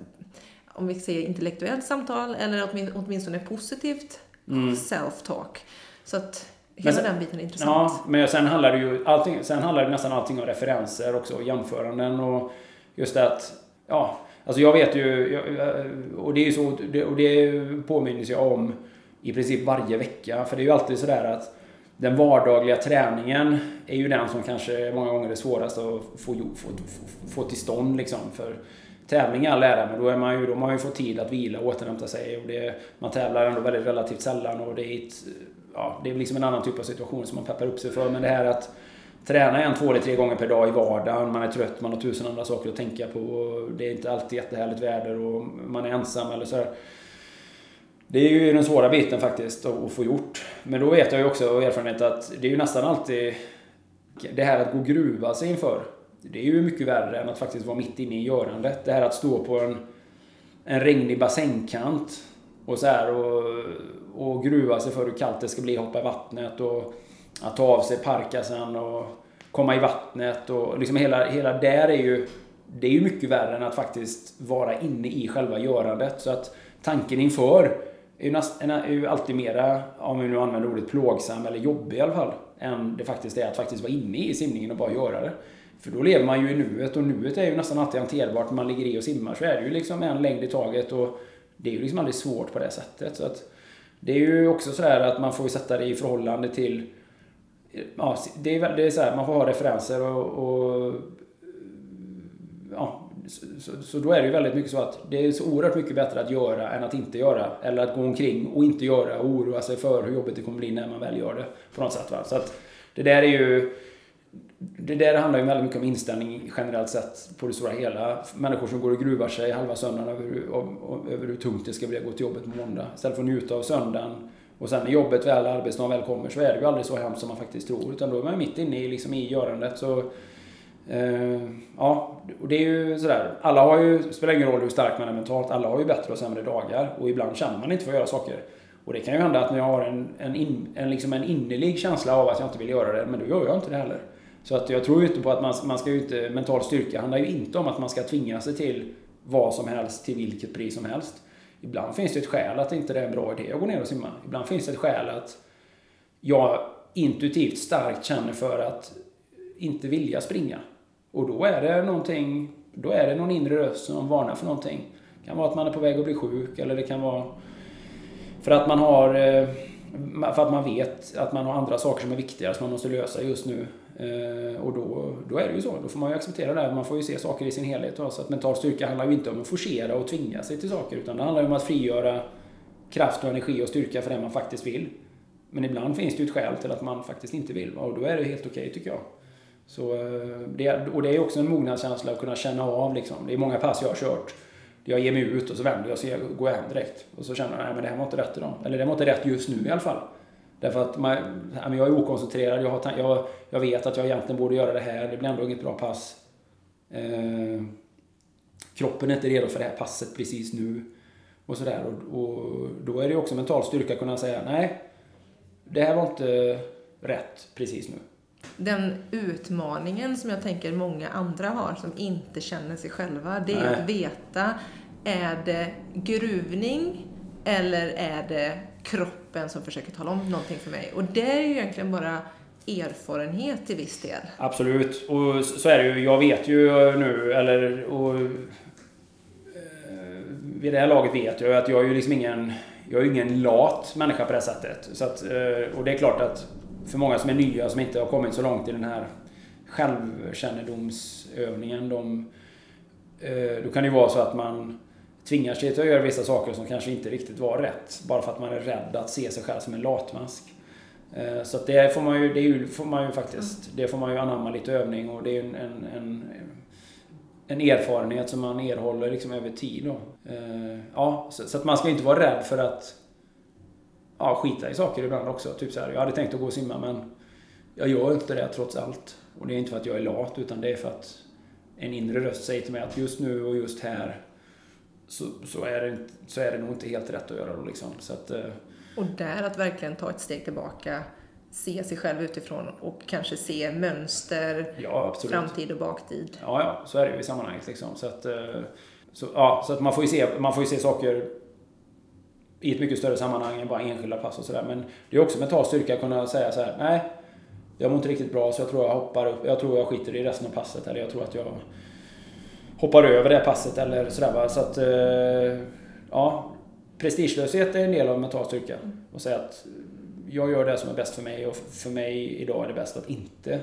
om vi säger intellektuellt samtal, eller åtminstone positivt mm. self-talk. Så att hela sen, den biten är intressant.
Ja, men sen handlar det ju allting, sen handlar det nästan allting om referenser också, jämföranden och just det att, ja, alltså jag vet ju, och det är ju så, och det påminner jag om i princip varje vecka, för det är ju alltid sådär att den vardagliga träningen är ju den som kanske många gånger är svårast att få, få, få, få till stånd liksom. För tävling är all ära, men då, är man ju, då har man ju fått tid att vila och återhämta sig. Och det, man tävlar ändå väldigt relativt sällan och det är, ett, ja, det är liksom en annan typ av situation som man peppar upp sig för. Men det här att träna en, två eller tre gånger per dag i vardagen, man är trött, man har tusen andra saker att tänka på. Det är inte alltid jättehärligt väder och man är ensam eller sådär. Det är ju den svåra biten faktiskt att få gjort. Men då vet jag ju också av erfarenhet att det är ju nästan alltid det här att gå och gruva sig inför. Det är ju mycket värre än att faktiskt vara mitt inne i görandet. Det här att stå på en, en regnig bassängkant och så här och, och gruva sig för hur kallt det ska bli, hoppa i vattnet och att ta av sig parkasen och komma i vattnet och liksom hela, hela där är ju det är ju mycket värre än att faktiskt vara inne i själva görandet. Så att tanken inför är ju, näst, är ju alltid mera, om vi nu använder ordet plågsam eller jobbig i alla fall, än det faktiskt är att faktiskt vara inne i simningen och bara göra det. För då lever man ju i nuet och nuet är ju nästan alltid hanterbart. När man ligger i och simmar så är det ju liksom en längd i taget och det är ju liksom aldrig svårt på det sättet. Så att det är ju också så här att man får sätta det i förhållande till Ja, det är, det är så här, man får ha referenser och, och ja, så, så, då är det ju väldigt mycket så att det är så oerhört mycket bättre att göra än att inte göra. Eller att gå omkring och inte göra och oroa sig för hur jobbigt det kommer bli när man väl gör det. På något sätt. Va? Så att det där är ju... Det där handlar ju väldigt mycket om inställning generellt sett på det stora hela. Människor som går och gruvar sig halva söndagen över, över hur tungt det ska bli att gå till jobbet på måndag. Istället för att njuta av söndagen. Och sen när jobbet väl, arbetsdagen väl kommer så är det ju aldrig så hemskt som man faktiskt tror. Utan då är man mitt inne i, liksom, i görandet. Så Uh, ja, och det är ju sådär. Alla har ju, det spelar ingen roll hur stark man är mentalt, alla har ju bättre och sämre dagar. Och ibland känner man inte för att göra saker. Och det kan ju hända att när jag har en, en, in, en, liksom en innerlig känsla av att jag inte vill göra det, men då gör jag inte det heller. Så att jag tror ju inte på att man, man ska ju inte, mental styrka handlar ju inte om att man ska tvinga sig till vad som helst till vilket pris som helst. Ibland finns det ett skäl att inte det är en bra idé att gå ner och simma. Ibland finns det ett skäl att jag intuitivt starkt känner för att inte vilja springa. Och då är det någonting, då är det någon inre röst som varnar för någonting. Det kan vara att man är på väg att bli sjuk eller det kan vara för att man har eh, För att man vet att man har andra saker som är viktigare som man måste lösa just nu. Eh, och då, då är det ju så. Då får man ju acceptera det. Man får ju se saker i sin helhet. Så att mental styrka handlar ju inte om att forcera och tvinga sig till saker. Utan det handlar ju om att frigöra kraft och energi och styrka för det man faktiskt vill. Men ibland finns det ju ett skäl till att man faktiskt inte vill. Och då är det helt okej okay, tycker jag. Så, eh, det, och det är också en mognadskänsla att kunna känna av liksom. Det är många pass jag har kört. Jag ger mig ut och så vänder jag och går hem direkt. Och så känner jag, nej men det här var inte rätt idag. Eller det var inte rätt just nu i alla fall. Därför att man, jag är okoncentrerad, jag, har, jag, jag vet att jag egentligen borde göra det här, det blir ändå inget bra pass. Eh, kroppen är inte redo för det här passet precis nu. Och sådär. Och, och, då är det också mental styrka att kunna säga, nej, det här var inte rätt precis nu.
Den utmaningen som jag tänker många andra har som inte känner sig själva, det är nej. att veta, är det gruvning eller är det kroppen som försöker tala om någonting för mig. Och det är ju egentligen bara erfarenhet till viss del.
Absolut, och så är det ju. Jag vet ju nu, eller och, eh, vid det här laget vet jag att jag är ju liksom ingen, jag är ingen lat människa på det sättet. Så att, eh, och det är klart att för många som är nya, som inte har kommit så långt i den här självkännedomsövningen, de, eh, då kan det ju vara så att man tvingar sig till att göra vissa saker som kanske inte riktigt var rätt. Bara för att man är rädd att se sig själv som en latmask. Eh, så att det får man ju, det får man ju faktiskt, det får man ju anamma lite övning och det är en, en, en, en erfarenhet som man erhåller liksom över tid då. Eh, ja, så, att man ska inte vara rädd för att ja, skita i saker ibland också. Typ så här, jag hade tänkt att gå och simma men jag gör inte det trots allt. Och det är inte för att jag är lat utan det är för att en inre röst säger till mig att just nu och just här så, så, är det, så är det nog inte helt rätt att göra då liksom. Så att, eh,
och där att verkligen ta ett steg tillbaka, se sig själv utifrån och kanske se mönster,
ja,
framtid och baktid.
Ja, ja, så är det ju i sammanhanget liksom. Så att, eh, så, ja, så att man får ju se, man får ju se saker i ett mycket större sammanhang än bara enskilda pass och sådär. Men det är också mental styrka att kunna säga så här, nej, jag mår inte riktigt bra så jag tror jag hoppar upp, jag tror jag skiter i resten av passet eller jag tror att jag hoppar över det passet eller sådär va. Så att, eh, ja. Prestigelöshet är en del av mental styrka. Och säga att jag gör det som är bäst för mig och för mig idag är det bäst att inte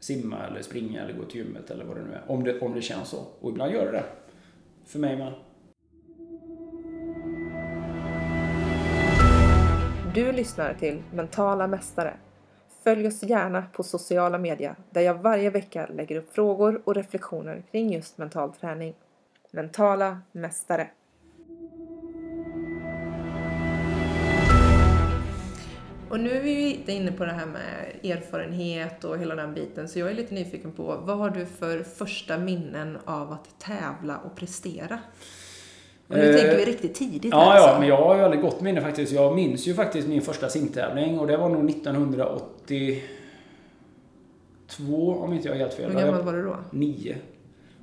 simma eller springa eller gå till gymmet eller vad det nu är. Om det, om det känns så. Och ibland gör det det. För mig med.
Du lyssnar till Mentala Mästare Följ oss gärna på sociala medier där jag varje vecka lägger upp frågor och reflektioner kring just mental träning. Mentala Mästare. Och nu är vi inne på det här med erfarenhet och hela den biten, så jag är lite nyfiken på vad har du för första minnen av att tävla och prestera? Och nu eh, tänker vi riktigt tidigt
Ja, alltså. ja, men jag har ju aldrig gott minne faktiskt. Jag minns ju faktiskt min första simtävling och det var nog 1982 om inte jag är helt fel.
Hur gammal var du då?
Nio.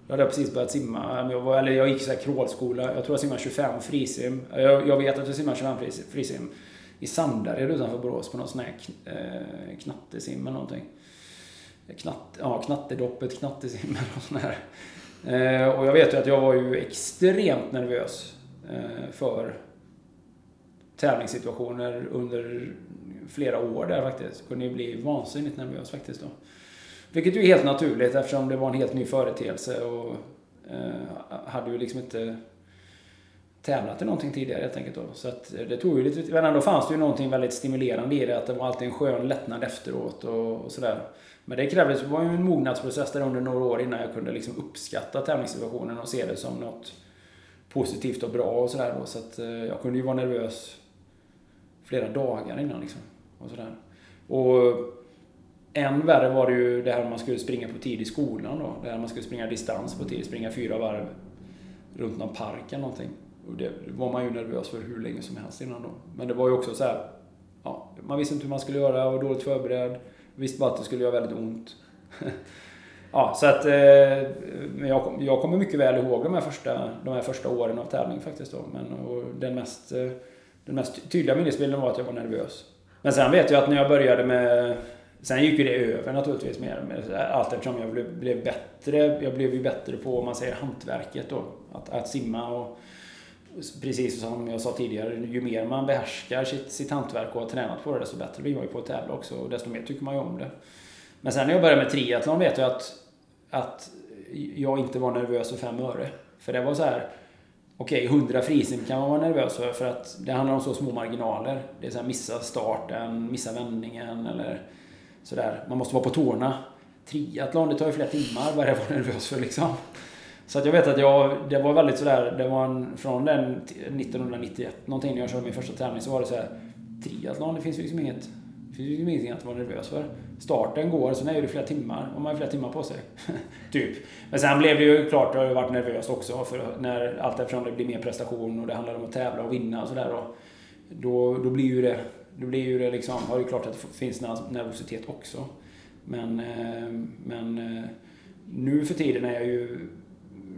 Då hade jag precis börjat simma. Jag, var, eller jag gick så här crawlskola. Jag tror jag simmade 25 frisim. Jag, jag vet att jag simmade 25 frisim i Sandared utanför Borås på någon sån här eh, knattesim eller någonting. Knatt, ja, knattedoppet, knattesim eller något sånt här. Eh, och jag vet ju att jag var ju extremt nervös eh, för tävlingssituationer under flera år där faktiskt. Jag kunde ju bli vansinnigt nervös faktiskt då. Vilket ju är helt naturligt eftersom det var en helt ny företeelse och eh, hade ju liksom inte tävlat i någonting tidigare helt enkelt då. Så att det tog ju lite, men ändå fanns det ju någonting väldigt stimulerande i det. Att det var alltid en skön lättnad efteråt och, och sådär. Men det krävdes, det var ju en mognadsprocess där under några år innan jag kunde liksom uppskatta tävlingssituationen och se det som något positivt och bra och sådär då. Så att eh, jag kunde ju vara nervös flera dagar innan liksom. Och sådär. Och än värre var det ju det här man skulle springa på tid i skolan då. Det här man skulle springa distans på tid, springa fyra varv runt någon park eller någonting. Och det var man ju nervös för hur länge som helst innan då. Men det var ju också så här, ja, man visste inte hur man skulle göra, var dåligt förberedd. Visste bara att det skulle göra väldigt ont. ja, så att eh, men jag, jag kommer mycket väl ihåg de här första, de här första åren av tävling faktiskt då. Men, och den, mest, eh, den mest tydliga minnesbilden var att jag var nervös. Men sen vet jag att när jag började med Sen gick ju det över naturligtvis mer allt eftersom jag blev, blev bättre. Jag blev ju bättre på, om man säger hantverket då. Att, att simma och precis som jag sa tidigare, ju mer man behärskar sitt, sitt hantverk och har tränat på det, desto bättre blir man ju på att tävla också och desto mer tycker man ju om det. Men sen när jag började med triathlon vet jag att, att jag inte var nervös för fem öre. För det var så här, okej, okay, 100 frisim kan man vara nervös för, för att det handlar om så små marginaler. Det är så här, missa starten, missa vändningen eller sådär. Man måste vara på tårna. Triathlon, det tar ju flera timmar. Vad är det att vara nervös för liksom? Så att jag vet att jag, det var väldigt sådär, det var en, från den 1991 någonting när jag körde min första tävling så var det så här, triathlon, det finns ju liksom inget, det finns ju liksom ingenting att vara nervös för. Starten går, sen är det flera timmar, och man har flera timmar på sig. typ. Men sen blev det ju klart, jag har varit nervös också, för när allt eftersom det blir mer prestation och det handlar om att tävla och vinna och sådär. Då, då blir ju det, då blir ju det liksom, har ju klart att det finns nervositet också. Men, eh, men eh, nu för tiden är jag ju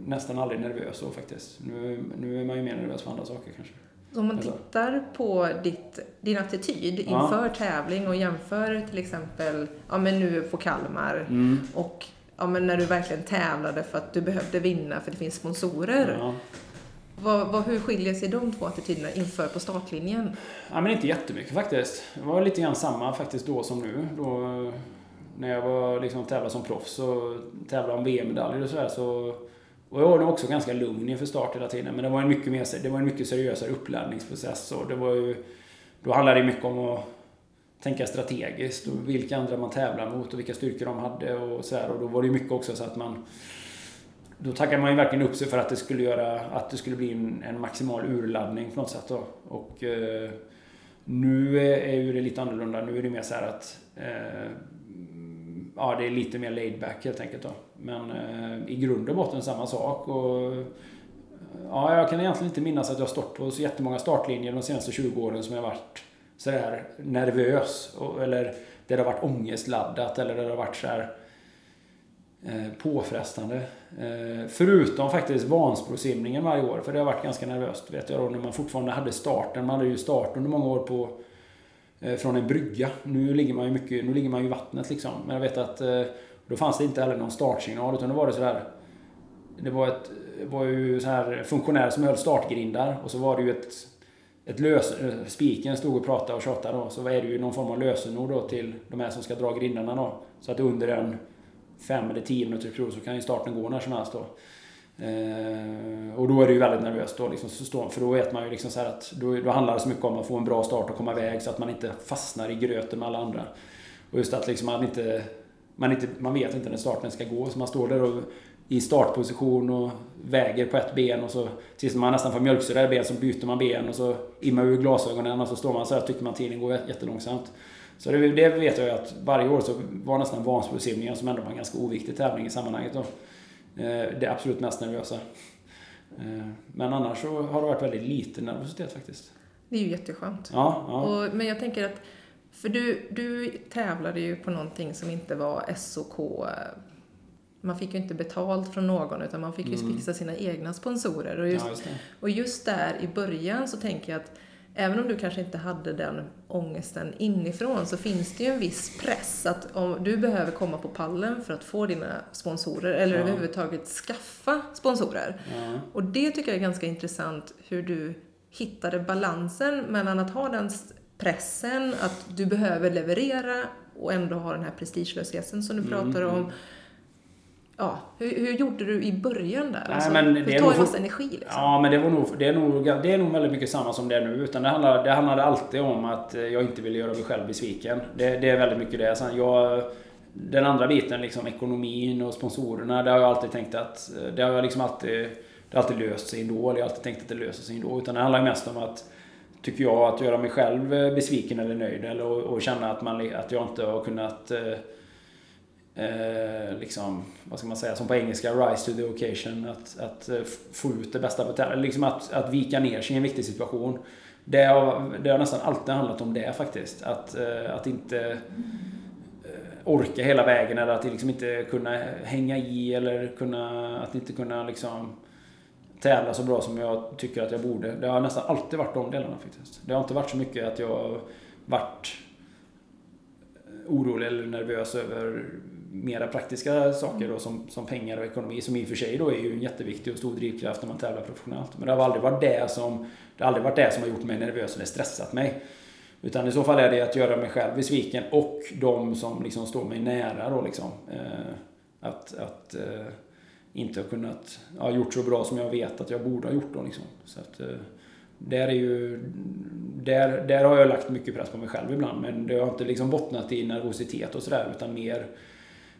nästan aldrig nervös så faktiskt. Nu, nu är man ju mer nervös för andra saker kanske.
Om man tittar på ditt, din attityd inför ja. tävling och jämför till exempel ja, men nu på Kalmar mm. och ja, men när du verkligen tävlade för att du behövde vinna för det finns sponsorer. Ja. Vad, vad, hur skiljer sig de två attityderna inför på startlinjen?
Ja, men inte jättemycket faktiskt. Det var lite grann samma faktiskt då som nu. Då, när jag var liksom tävlade som proffs och tävlade om VM-medaljer och sådär så och jag var nog också ganska lugn inför start hela tiden. Men det var en mycket, mer, det var en mycket seriösare uppladdningsprocess. Och det var ju, då handlade det mycket om att tänka strategiskt och vilka andra man tävlar mot och vilka styrkor de hade och så här. Och då var det ju mycket också så att man... Då tackade man ju verkligen upp sig för att det skulle göra... Att det skulle bli en, en maximal urladdning på något sätt då. Och eh, nu är ju det lite annorlunda. Nu är det mer så att... Eh, ja, det är lite mer laid back helt enkelt då. Men eh, i grund och botten samma sak. Och, ja, jag kan egentligen inte minnas att jag stått på så jättemånga startlinjer de senaste 20 åren som jag varit sådär nervös. Och, eller där det har varit ångestladdat eller där det har varit sådär eh, påfrestande. Eh, förutom faktiskt Vansbrosimningen varje år, för det har varit ganska nervöst vet jag då när man fortfarande hade starten. Man hade ju start under många år på eh, från en brygga. Nu ligger man ju mycket, nu ligger man ju i vattnet liksom. Men jag vet att eh, då fanns det inte heller någon startsignal utan då var det sådär. Det var, ett, var ju så här funktionär som höll startgrindar och så var det ju ett, ett lös... Spiken stod och pratade och tjatade då. Så är det ju någon form av lösenord då till de här som ska dra grindarna då. Så att under en fem eller tio minuter prov så kan ju starten gå när som helst då. Eh, och då är det ju väldigt nervöst då, liksom, för då vet man ju liksom så att då, då handlar det så mycket om att få en bra start och komma iväg så att man inte fastnar i gröten med alla andra. Och just att liksom man inte, man inte, man vet inte när starten ska gå så man står där och i startposition och väger på ett ben och så tills man nästan får mjölksyra i ben så byter man ben och så immar ur glasögonen och så står man så här tycker man tiden går jättelångsamt. Så det, det vet jag ju att varje år så var nästan Vansbrosimningen som ändå var en ganska oviktig tävling i sammanhanget då. Eh, det absolut mest nervösa. Eh, men annars så har det varit väldigt lite nervositet faktiskt.
Det är ju jätteskönt.
Ja, ja.
Och, men jag tänker att, för du, du tävlade ju på någonting som inte var SOK man fick ju inte betalt från någon utan man fick ju mm. fixa sina egna sponsorer. Och just, ja, just och just där i början så tänker jag att även om du kanske inte hade den ångesten inifrån så finns det ju en viss press att om du behöver komma på pallen för att få dina sponsorer eller ja. överhuvudtaget skaffa sponsorer. Ja. Och det tycker jag är ganska intressant hur du hittade balansen mellan att ha den pressen att du behöver leverera och ändå ha den här prestigelösheten som du mm, pratar om. Mm. Ja, hur, hur gjorde du i början där?
Nej, alltså, men
hur tar det massa energi liksom?
Ja, men det, var nog, det, är nog, det är nog väldigt mycket samma som det är nu. Utan det, handlade, det handlade alltid om att jag inte ville göra mig själv besviken. Det, det är väldigt mycket det. Sen jag, den andra biten, liksom ekonomin och sponsorerna, det har jag alltid tänkt att... Det har jag liksom alltid... Det har alltid löst sig ändå. Jag har alltid tänkt att det löser sig ändå. Utan det handlar mest om att tycker jag, att göra mig själv eh, besviken eller nöjd. Eller, och, och känna att, man, att jag inte har kunnat eh, eh, liksom, vad ska man säga, som på engelska, rise to the occasion. Att, att eh, få ut det bästa på tävlingen. Liksom att, att vika ner sig i en viktig situation. Det har, det har nästan alltid handlat om det faktiskt. Att, eh, att inte eh, orka hela vägen eller att liksom inte kunna hänga i eller kunna, att inte kunna liksom tävla så bra som jag tycker att jag borde. Det har nästan alltid varit de delarna faktiskt. Det har inte varit så mycket att jag varit eh, orolig eller nervös över mera praktiska saker då, som, som pengar och ekonomi som i och för sig då är ju en jätteviktig och stor drivkraft när man tävlar professionellt. Men det har aldrig varit det som, det har aldrig varit det som har gjort mig nervös eller stressat mig. Utan i så fall är det att göra mig själv besviken och de som liksom står mig nära då liksom. Eh, att, att eh, inte har kunnat, ja, gjort så bra som jag vet att jag borde ha gjort då liksom. Så att, eh, där är ju, där, där har jag lagt mycket press på mig själv ibland men det har inte liksom bottnat i nervositet och sådär utan mer,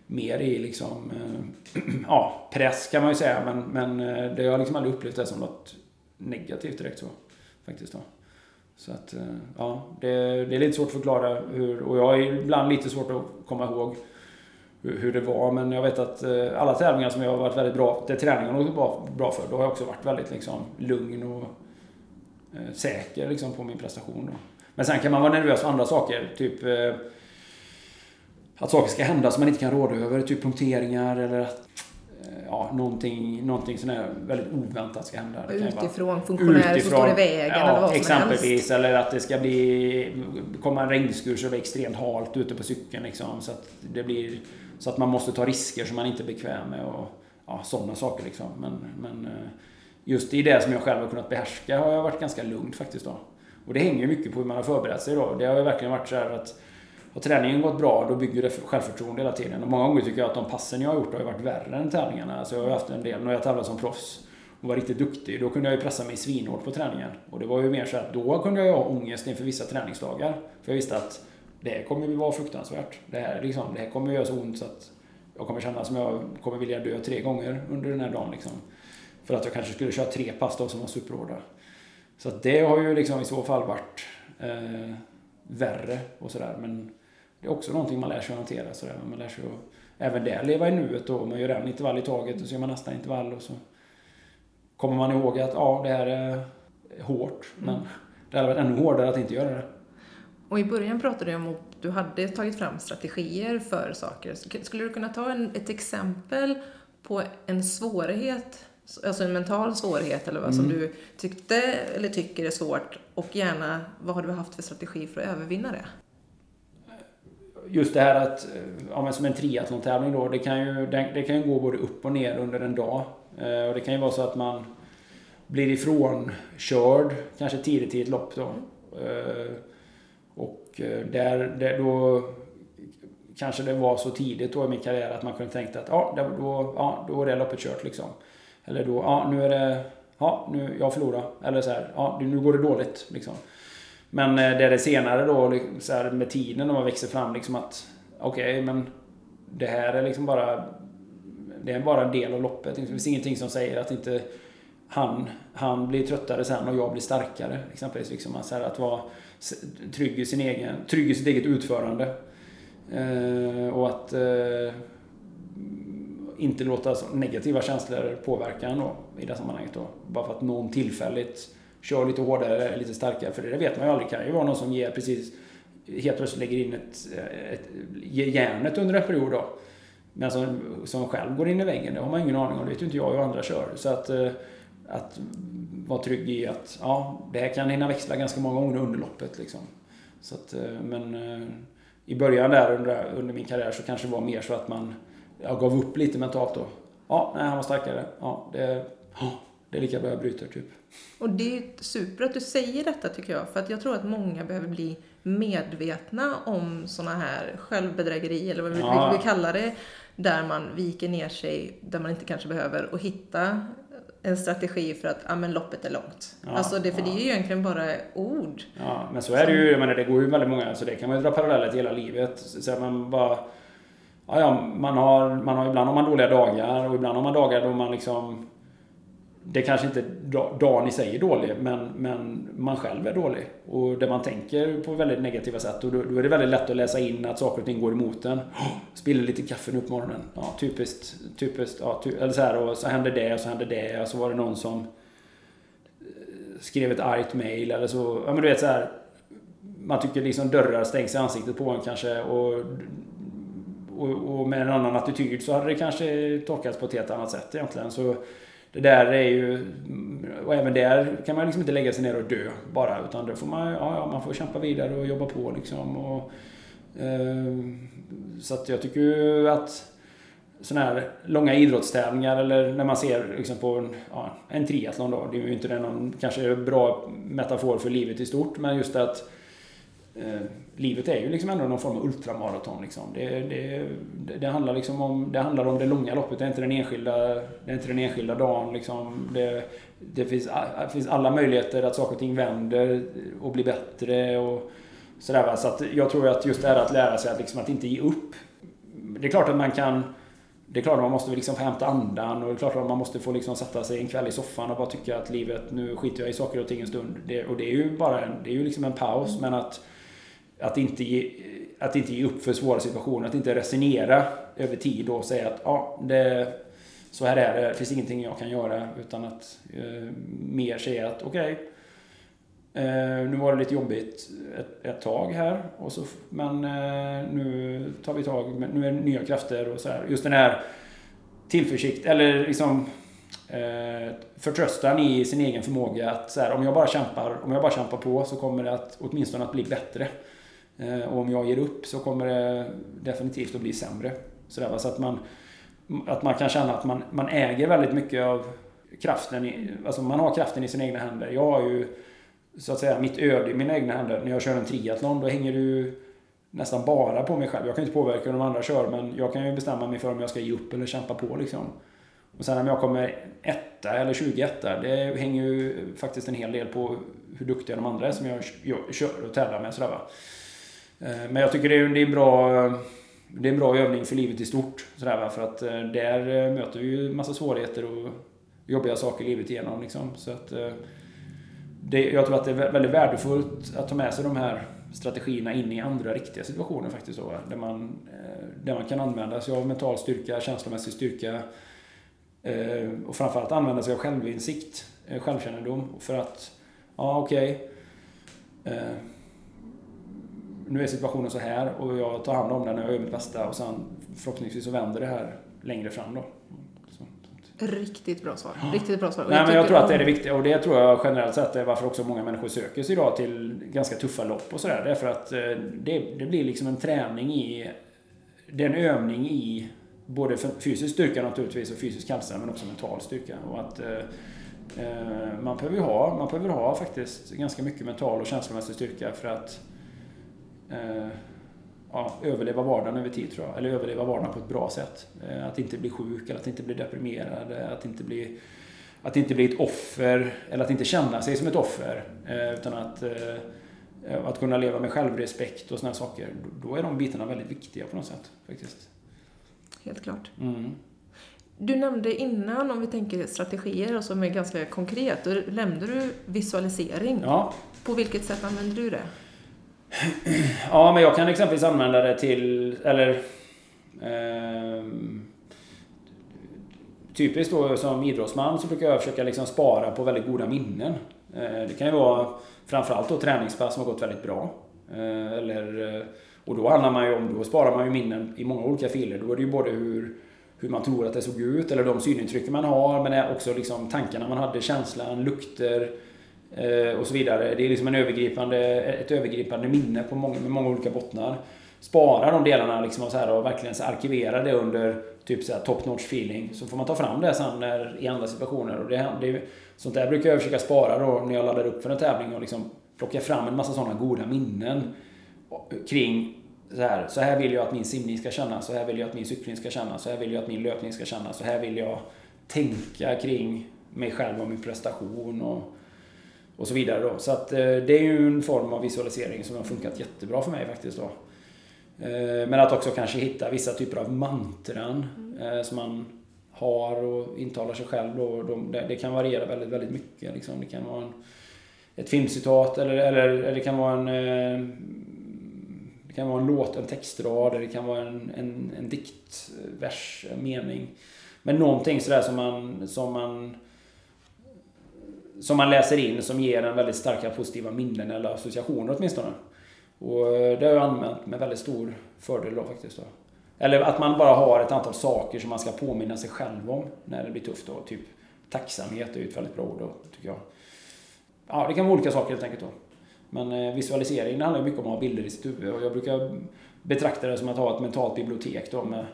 mer i liksom, eh, ja, press kan man ju säga men, men eh, det har jag liksom aldrig upplevt det som något negativt direkt så. Faktiskt då. Så att, ja, det, det är lite svårt att förklara hur, och jag har ibland lite svårt att komma ihåg hur det var. Men jag vet att eh, alla tävlingar som jag har varit väldigt bra, där träningen har gått bra för, då har jag också varit väldigt liksom, lugn och eh, säker liksom, på min prestation. Då. Men sen kan man vara nervös för andra saker. Typ eh, att saker ska hända som man inte kan råda över. Typ punkteringar eller att ja, någonting, någonting här väldigt oväntat ska hända.
utifrån, funktionärer som står i vägen ja, eller vad som
exempelvis.
Helst.
Eller att det ska bli, komma en regnskur så det blir extremt halt ute på cykeln. Liksom, så, att det blir, så att man måste ta risker som man inte är bekväm med. Och, ja, sådana saker liksom. Men, men eh, just i det som jag själv har kunnat behärska har jag varit ganska lugnt faktiskt. Då. Och det hänger ju mycket på hur man har förberett sig då. Det har ju verkligen varit så här att har träningen gått bra, då bygger det självförtroende hela tiden. Och många gånger tycker jag att de passen jag har gjort har varit värre än tävlingarna. Alltså jag har haft en del, när jag tävlade som proffs och var riktigt duktig, då kunde jag ju pressa mig svinhårt på träningen. Och det var ju mer så att då kunde jag ha ångest inför vissa träningsdagar. För jag visste att det här kommer ju vara fruktansvärt. Det här, liksom, det här kommer göra så ont så att jag kommer känna som jag kommer vilja dö tre gånger under den här dagen. Liksom. För att jag kanske skulle köra tre pass då som var superhårda. Så att det har ju liksom i så fall varit eh, värre och sådär. Men det är också någonting man lär sig att hantera. Sådär. Man lär sig att även där leva i nuet då. Man gör en intervall i taget och så gör man nästa intervall och så kommer man ihåg att ja, det här är hårt. Men mm. det hade varit ännu hårdare att inte göra det.
Och i början pratade du om att du hade tagit fram strategier för saker. Skulle du kunna ta en, ett exempel på en svårighet, alltså en mental svårighet eller vad mm. som du tyckte eller tycker är svårt och gärna vad har du haft för strategi för att övervinna det?
just det här att, ja men som en triathlon-tävling då, det kan, ju, det kan ju gå både upp och ner under en dag. Eh, och det kan ju vara så att man blir ifrånkörd, kanske tidigt i ett lopp då. Eh, och eh, där, där då kanske det var så tidigt då i min karriär att man kunde tänka att ja, då, ja, då är det loppet kört liksom. Eller då, ja nu är det, ja nu, jag förlorar. Eller så här, ja nu går det dåligt liksom. Men eh, det är det senare då, liksom, så här, med tiden, när man växer fram liksom att okej, okay, men det här är liksom bara det är bara en del av loppet. Det finns ingenting som säger att inte han, han blir tröttare sen och jag blir starkare. Exempelvis liksom, alltså att vara trygg i, sin egen, trygg i sitt eget utförande. Eh, och att eh, inte låta negativa känslor påverka en då, i det sammanhanget. Då. Bara för att någon tillfälligt kör lite hårdare lite starkare. För det vet man ju aldrig. Det kan ju vara någon som ger precis helt plötsligt lägger in ett, ett, järnet under en period då. Men som, som själv går in i väggen, det har man ingen aning om. Det vet ju inte jag hur andra kör. Så att, eh, att vara trygg i att ja, det här kan hinna växla ganska många gånger under loppet. Liksom. Så att, eh, men eh, i början där under, under min karriär så kanske det var mer så att man jag gav upp lite mentalt då. Ja, nej, han var starkare. Ja, det, det är lika bra jag bryter typ.
Och det är super att du säger detta tycker jag. För att jag tror att många behöver bli medvetna om sådana här självbedrägeri eller vad vi ja. vill kalla det. Där man viker ner sig, där man inte kanske behöver, och hitta en strategi för att ja, men loppet är långt. Ja, alltså det, för ja. det är ju egentligen bara ord.
Ja, men så är det ju. Jag menar, det går ju väldigt många, så alltså det kan man ju dra paralleller till hela livet. Så man bara... Ja, ja, man har, man har, ibland har man dåliga dagar och ibland har man dagar då man liksom det kanske inte dagen i sig är dålig, men, men man själv är dålig. Och där man tänker på väldigt negativa sätt. Och då, då är det väldigt lätt att läsa in att saker och ting går emot en. Spiller lite kaffe nu på morgonen. Ja, typiskt. typiskt ja, ty, eller så här, och så hände det och så hände det. Och så var det någon som eh, skrev ett argt mail eller så. Ja, men du vet så här. Man tycker liksom dörrar stängs i ansiktet på en kanske. Och, och, och med en annan attityd så hade det kanske tolkats på ett helt annat sätt egentligen. Så det där är ju... Och även där kan man liksom inte lägga sig ner och dö bara. Utan då får man, ja, man får kämpa vidare och jobba på liksom. Och, Eh, så att jag tycker ju att sådana här långa idrottstävlingar eller när man ser liksom på en, ja, en triathlon då. Det är ju inte någon kanske bra metafor för livet i stort men just att eh, livet är ju liksom ändå någon form av ultramaraton. Liksom. Det, det, det, handlar liksom om, det handlar om det långa loppet, det är inte den enskilda, det är inte den enskilda dagen. Liksom. Det, det, finns, det finns alla möjligheter att saker och ting vänder och blir bättre. Och sådär, va? Så att jag tror att just det här att lära sig att, liksom, att inte ge upp. Det är klart att man kan det är klart att man måste liksom få hämta andan och det är klart att man måste få liksom sätta sig en kväll i soffan och bara tycka att livet, nu skiter jag i saker och ting en stund. Det, och det är ju bara en, det är ju liksom en paus men att att inte, ge, att inte ge upp för svåra situationer, att inte resignera över tid och säga att ja, det, så här är det, det finns ingenting jag kan göra. Utan att eh, mer säga att okej, okay, eh, nu var det lite jobbigt ett, ett tag här. Och så, men eh, nu tar vi tag, nu är det nya krafter och så här. Just den här tillförsikt, eller liksom eh, förtröstan i sin egen förmåga att så här, om jag bara kämpar, om jag bara kämpar på så kommer det att åtminstone att bli bättre. Eh, och om jag ger upp så kommer det definitivt att bli sämre. Så, så att, man, att man kan känna att man, man äger väldigt mycket av kraften. I, alltså man har kraften i sina egna händer. Jag har ju så att säga mitt öde i mina egna händer. När jag kör en triathlon då hänger du nästan bara på mig själv. Jag kan inte påverka hur de andra kör men jag kan ju bestämma mig för om jag ska ge upp eller kämpa på liksom. Och sen om jag kommer etta eller 21 det hänger ju faktiskt en hel del på hur duktiga de andra är som jag kör och tävlar med. Sådär, va? Eh, men jag tycker det är, en bra det är en bra övning för livet i stort. Sådär, för att eh, där eh, möter vi ju massa svårigheter och jobbiga saker livet igenom. Liksom. Så att, det, jag tror att det är väldigt värdefullt att ta med sig de här strategierna in i andra riktiga situationer faktiskt. Då, där, man, där man kan använda sig av mental styrka, känslomässig styrka och framförallt använda sig av självinsikt, självkännedom. För att, ja okej, okay, nu är situationen så här och jag tar hand om den och jag gör mitt bästa och sen förhoppningsvis så vänder det här längre fram då.
Riktigt bra svar. Riktigt bra svar.
Nej, jag men jag tror att det är det viktiga och det tror jag generellt sett är varför också många människor söker sig idag till ganska tuffa lopp och sådär. Därför att eh, det, det blir liksom en träning i, det är en övning i både fysisk styrka naturligtvis och fysisk hälsa men också mental styrka. Och att eh, eh, man behöver ha, man behöver ha faktiskt ganska mycket mental och känslomässig styrka för att eh, ja, överleva vardagen över tid tror jag. Eller överleva vardagen på ett bra sätt. Eh, att inte bli sjuk eller att inte bli deprimerad. Att inte bli, att inte bli ett offer eller att inte känna sig som ett offer. Eh, utan att, eh, att kunna leva med självrespekt och sådana saker. Då är de bitarna väldigt viktiga på något sätt. faktiskt.
Helt klart.
Mm.
Du nämnde innan, om vi tänker strategier och som är ganska konkret, då nämnde du visualisering.
Ja.
På vilket sätt använder du det?
Ja, men jag kan exempelvis använda det till, eller eh, Typiskt då som idrottsman så brukar jag försöka liksom spara på väldigt goda minnen. Eh, det kan ju vara framförallt då träningspass som har gått väldigt bra. Eh, eller, eh, och då handlar man ju om, då sparar man ju minnen i många olika filer. Då är det ju både hur, hur man tror att det såg ut, eller de synintryck man har, men också liksom tankarna man hade, känslan, lukter, Eh, Eh, och så vidare. Det är liksom en övergripande, ett övergripande minne på många, med många olika bottnar. Spara de delarna liksom och, så här och verkligen så arkivera det under typ så här top notch feeling. Så får man ta fram det sen när, i andra situationer. Och det, det, sånt där brukar jag försöka spara då när jag laddar upp för en tävling och liksom plocka fram en massa sådana goda minnen kring så här, så här vill jag att min simning ska kännas, så här vill jag att min cykling ska kännas, så här vill jag att min löpning ska kännas, så här vill jag tänka kring mig själv och min prestation. Och, och så vidare då. Så att eh, det är ju en form av visualisering som har funkat jättebra för mig faktiskt då. Eh, men att också kanske hitta vissa typer av mantran mm. som man har och intalar sig själv då. det kan variera väldigt, väldigt mycket. Liksom. Det kan vara en, ett filmcitat eller, eller, eller det kan vara en det kan vara en låt, en textrad, eller det kan vara en, en, en dikt, vers, en mening. Men någonting sådär som man, som man som man läser in som ger en väldigt starka positiva minnen eller associationer åtminstone. Och eh, det har jag använt med väldigt stor fördel då faktiskt. Då. Eller att man bara har ett antal saker som man ska påminna sig själv om när det blir tufft. Då. Typ tacksamhet är ju ett väldigt bra ord då, tycker jag. Ja, det kan vara olika saker helt enkelt då. Men eh, visualisering handlar ju mycket om att ha bilder i sitt huvud och jag brukar betrakta det som att ha ett mentalt bibliotek då med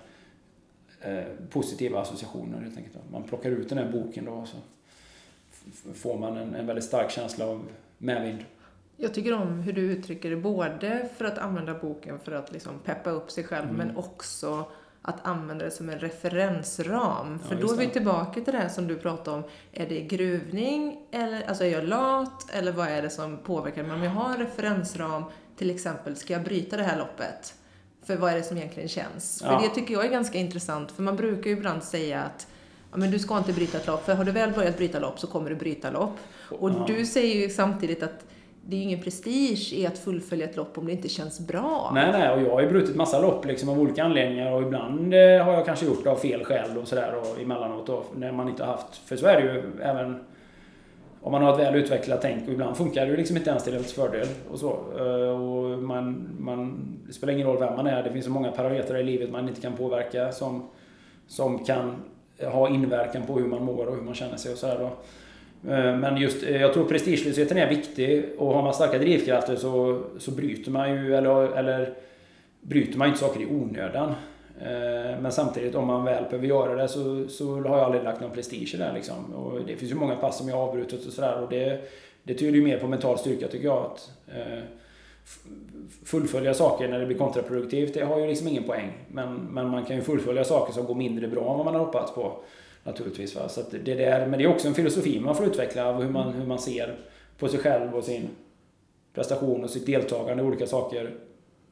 eh, positiva associationer helt enkelt. Man plockar ut den här boken då och så får man en, en väldigt stark känsla av medvind.
Jag tycker om hur du uttrycker det, både för att använda boken för att liksom peppa upp sig själv, mm. men också att använda det som en referensram. För ja, då är vi tillbaka till det här som du pratade om. Är det gruvning, eller alltså är jag lat, eller vad är det som påverkar? Men om jag har en referensram, till exempel, ska jag bryta det här loppet? För vad är det som egentligen känns? Ja. För det tycker jag är ganska intressant, för man brukar ju ibland säga att ja, men du ska inte bryta ett lopp, för har du väl börjat bryta lopp så kommer du bryta lopp. Och ja. du säger ju samtidigt att det är ju ingen prestige i att fullfölja ett lopp om det inte känns bra.
Nej, nej, och jag har ju brutit massa lopp liksom av olika anledningar och ibland eh, har jag kanske gjort det av fel skäl och sådär och emellanåt då, när man inte har haft... För så är det ju även om man har ett väl utvecklat tänk och ibland funkar det ju liksom inte ens till ens fördel och så. Eh, och man, man, det spelar ingen roll vem man är, det finns så många parametrar i livet man inte kan påverka som, som kan ha inverkan på hur man mår och hur man känner sig och sådär då. Eh, men just, eh, jag tror prestigelösheten är viktig och har man starka drivkrafter så, så bryter man ju, eller, eller bryter man inte saker i onödan. Eh, men samtidigt om man väl behöver göra det så, så har jag aldrig lagt någon prestige i det liksom. Och det finns ju många pass som jag har avbrutit och sådär och det, det tyder ju mer på mental styrka tycker jag. Att, fullfölja saker när det blir kontraproduktivt, det har ju liksom ingen poäng. Men, men man kan ju fullfölja saker som går mindre bra än vad man har hoppats på. Naturligtvis. Va? Så det där, men det är också en filosofi man får utveckla av hur man, hur man ser på sig själv och sin prestation och sitt deltagande i olika saker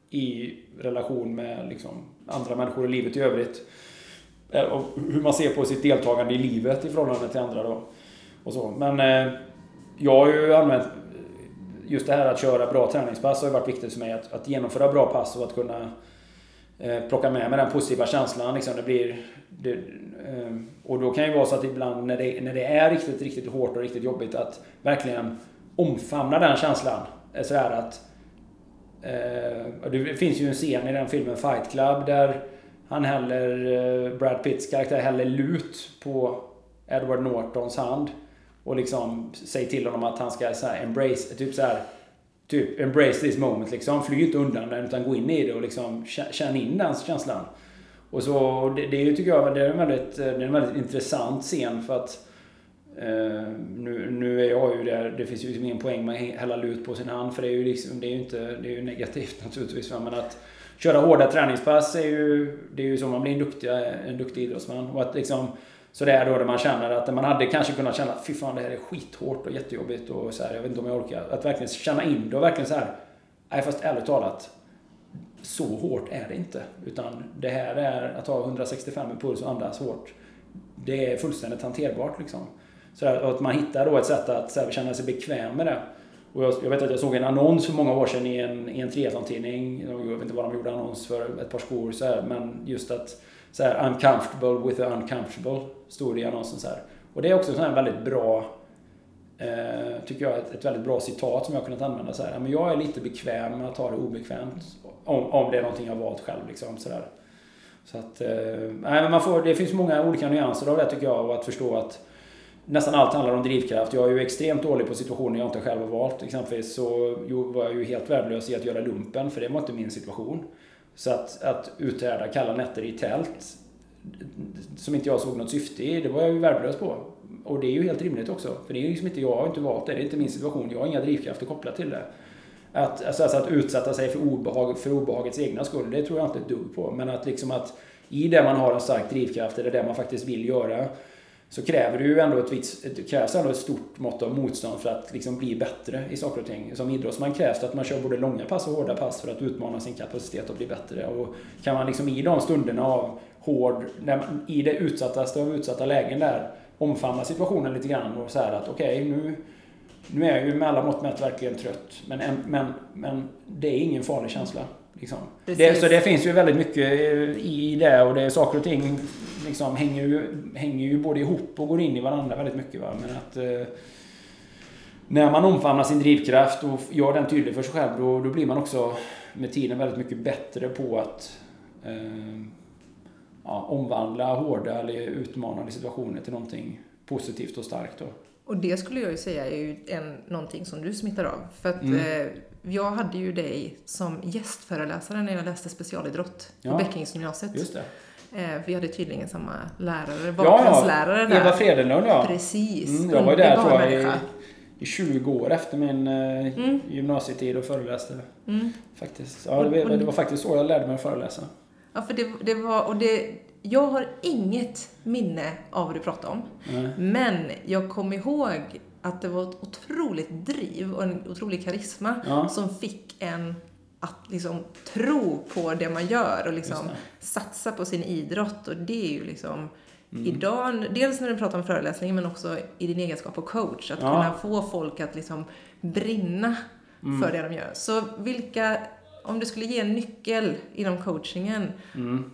i relation med liksom, andra människor i livet i övrigt. Eh, och hur man ser på sitt deltagande i livet i förhållande till andra då. Och så. Men eh, jag har ju använt just det här att köra bra träningspass har ju varit viktigt för mig. Att, att genomföra bra pass och att kunna eh, plocka med mig den positiva känslan. Liksom, det blir, det, eh, och då kan det ju vara så att ibland när det, när det är riktigt, riktigt hårt och riktigt jobbigt att verkligen omfamna den känslan. Sådär att... Eh, det finns ju en scen i den filmen Fight Club där han häller, eh, Brad Pitts karaktär häller lut på Edward Nortons hand. Och liksom säg till honom att han ska så här, embrace, typ så här, Typ embrace this moment liksom. Fly inte undan den utan gå in i det och liksom känna in den känslan. Och så, det, det tycker jag det är en väldigt, eh, det är en väldigt intressant scen för att eh, nu, nu är jag ju där, det finns ju liksom ingen poäng med att hälla lut på sin hand för det är ju liksom, det är ju inte, det är ju negativt naturligtvis. Men att köra hårda träningspass är ju, det är ju så man blir en duktig, en duktig idrottsman. Och att liksom så det är då, där man känner att man hade kanske kunnat känna fy fan det här är skithårt och jättejobbigt och så här, jag vet inte om jag orkar. Att verkligen känna in det och verkligen så här, nej fast ärligt talat, så hårt är det inte. Utan det här är att ha 165 i puls och andas hårt. Det är fullständigt hanterbart liksom. Så att man hittar då ett sätt att så här, känna sig bekväm med det. Och jag, jag, vet att jag såg en annons för många år sedan i en, i en triathlontidning. Jag vet inte vad de gjorde annons för, ett par skor så här, men just att så här, uncomfortable with the uncomfortable, stod det i annonsen så här. Och det är också en väldigt bra, eh, tycker jag, ett, ett, väldigt bra citat som jag har kunnat använda så här. Men jag är lite bekväm med att ta det obekvämt. Om, om det är någonting jag har valt själv liksom så där. Så att, eh, men man får, det finns många olika nyanser av det tycker jag och att förstå att nästan allt handlar om drivkraft. Jag är ju extremt dålig på situationer jag inte själv har valt. Exempelvis så var jag ju helt värdelös i att göra lumpen för det var inte min situation. Så att, att uthärda kalla nätter i tält som inte jag såg något syfte i, det var jag ju värdelös på. Och det är ju helt rimligt också. För det är ju liksom inte, jag har inte valt det, det är inte min situation. Jag har inga drivkrafter kopplat till det. Att, alltså, alltså att utsätta sig för, obehag, för obehagets egna skull, det tror jag inte ett dugg på. Men att liksom att i det man har en stark drivkraft, eller det man faktiskt vill göra, så kräver det ju ändå ett, viss, det krävs ändå ett stort mått av motstånd för att liksom bli bättre i saker och ting. Som idrottsman krävs det att man kör både långa pass och hårda pass för att utmana sin kapacitet och bli bättre. Och kan man liksom i de stunderna av hård, när man, i det utsattaste av utsatta lägen där, omfamna situationen lite grann och säga att okej, okay, nu, nu är jag ju med alla mått mätt verkligen trött. Men, men, men det är ingen farlig känsla. Liksom. Det, så det finns ju väldigt mycket i det och det är saker och ting liksom hänger ju, hänger ju både ihop och går in i varandra väldigt mycket. Va? Men att eh, när man omfamnar sin drivkraft och gör den tydlig för sig själv då, då blir man också med tiden väldigt mycket bättre på att eh, ja, omvandla hårda eller utmanande situationer till någonting positivt och starkt. Då.
Och det skulle jag ju säga är ju en, någonting som du smittar av. För att mm. eh, jag hade ju dig som gästföreläsare när jag läste specialidrott på
Ja.
Bäckingsgymnasiet.
Just det.
Eh, vi hade tydligen samma lärare,
Ja,
bakgrundslärare
ja.
där.
Eva Fredenlund ja.
Precis.
Mm, jag var ju där tror jag i, i 20 år efter min eh,
Mm.
gymnasietid och föreläste.
Mm.
Faktiskt. Ja, det, var- det var faktiskt så jag lärde mig att föreläsa.
Ja, för det, det var, och det, jag har inget minne av vad du pratade om.
Nej.
Men jag kommer ihåg att det var ett otroligt driv och en otrolig karisma
Ja.
som fick en att liksom tro på det man gör och liksom satsa på sin idrott. Och det är ju liksom
Mm.
idag, dels när du pratar om föreläsningen men också i din egenskap av coach. Att
Ja.
kunna få folk att liksom brinna
Mm.
för det de gör. Så vilka, om du skulle ge en nyckel inom coachingen,
Mm.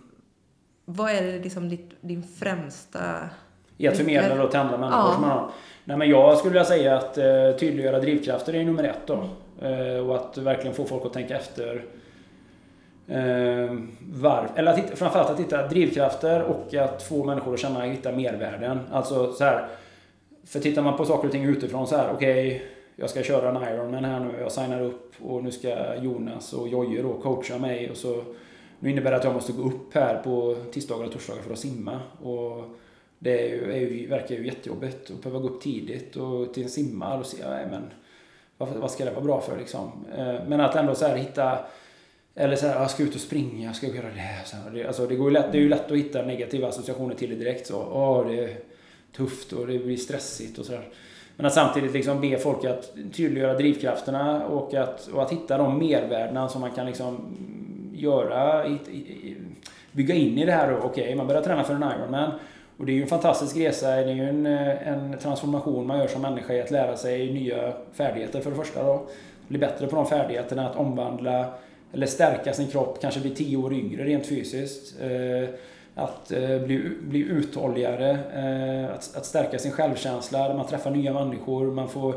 vad är det liksom ditt, din främsta...
I att förmedla då till andra människor
Ja.
som man har. Nej men jag skulle vilja säga att eh, tydliggöra drivkrafter är nummer ett då. Eh, och att verkligen få folk att tänka efter eh, var, eller att hitta, framförallt att hitta drivkrafter och att få människor att känna hitta mervärden. Alltså så här. För tittar man på saker och ting utifrån så här, okej, jag ska köra en Ironman här nu, jag signar upp och nu ska Jonas och Jojje då coacha mig och så nu innebär det att jag måste gå upp här på tisdagar och torsdagar för att simma. Och det är ju, är ju, verkar ju jättejobbigt att behöva gå upp tidigt och till en simmar och se, nej men vad, vad ska det vara bra för liksom? Eh, men att ändå så här hitta eller så här, ah, jag ska ut och springa, jag ska göra det. Så här, det, alltså det, går ju lätt, det är ju lätt att hitta negativa associationer till det direkt. Så, åh, det är tufft och det blir stressigt och sådär. Men att samtidigt liksom be folk att tydliggöra drivkrafterna och att, och att hitta de mervärdena som man kan liksom göra, bygga in i det här. då. Okej, man börjar träna för en Ironman. Och det är ju en fantastisk resa, det är ju en, eh, en transformation man gör som människa i att lära sig nya färdigheter för det första då. Bli bättre på de färdigheterna, att omvandla eller stärka sin kropp, kanske bli tio år yngre rent fysiskt. Eh, att eh, bli, bli uthålligare, att, att stärka sin självkänsla, man träffar nya människor, man får,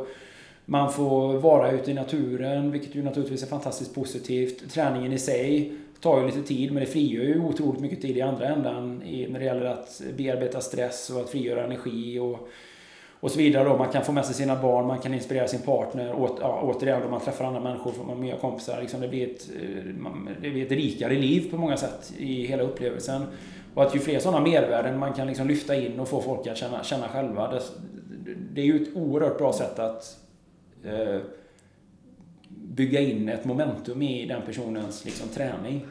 man får vara ute i naturen, vilket ju naturligtvis är fantastiskt positivt. Träningen i sig tar ju lite tid, men det frigör ju otroligt mycket tid i andra ändan i, när det gäller att bearbeta stress och att frigöra energi och, och så vidare. Då. Man kan få med sig sina barn, man kan inspirera sin partner. Åt, ja, återigen, då man träffar andra människor, får man nya kompisar. Liksom det, blir ett, eh, det blir ett rikare liv på många sätt i hela upplevelsen. Och att ju fler sådana mervärden man kan liksom lyfta in och få folk att känna, känna själva. Det, det är ju ett oerhört bra sätt att eh, bygga in ett momentum i den personens liksom, träning.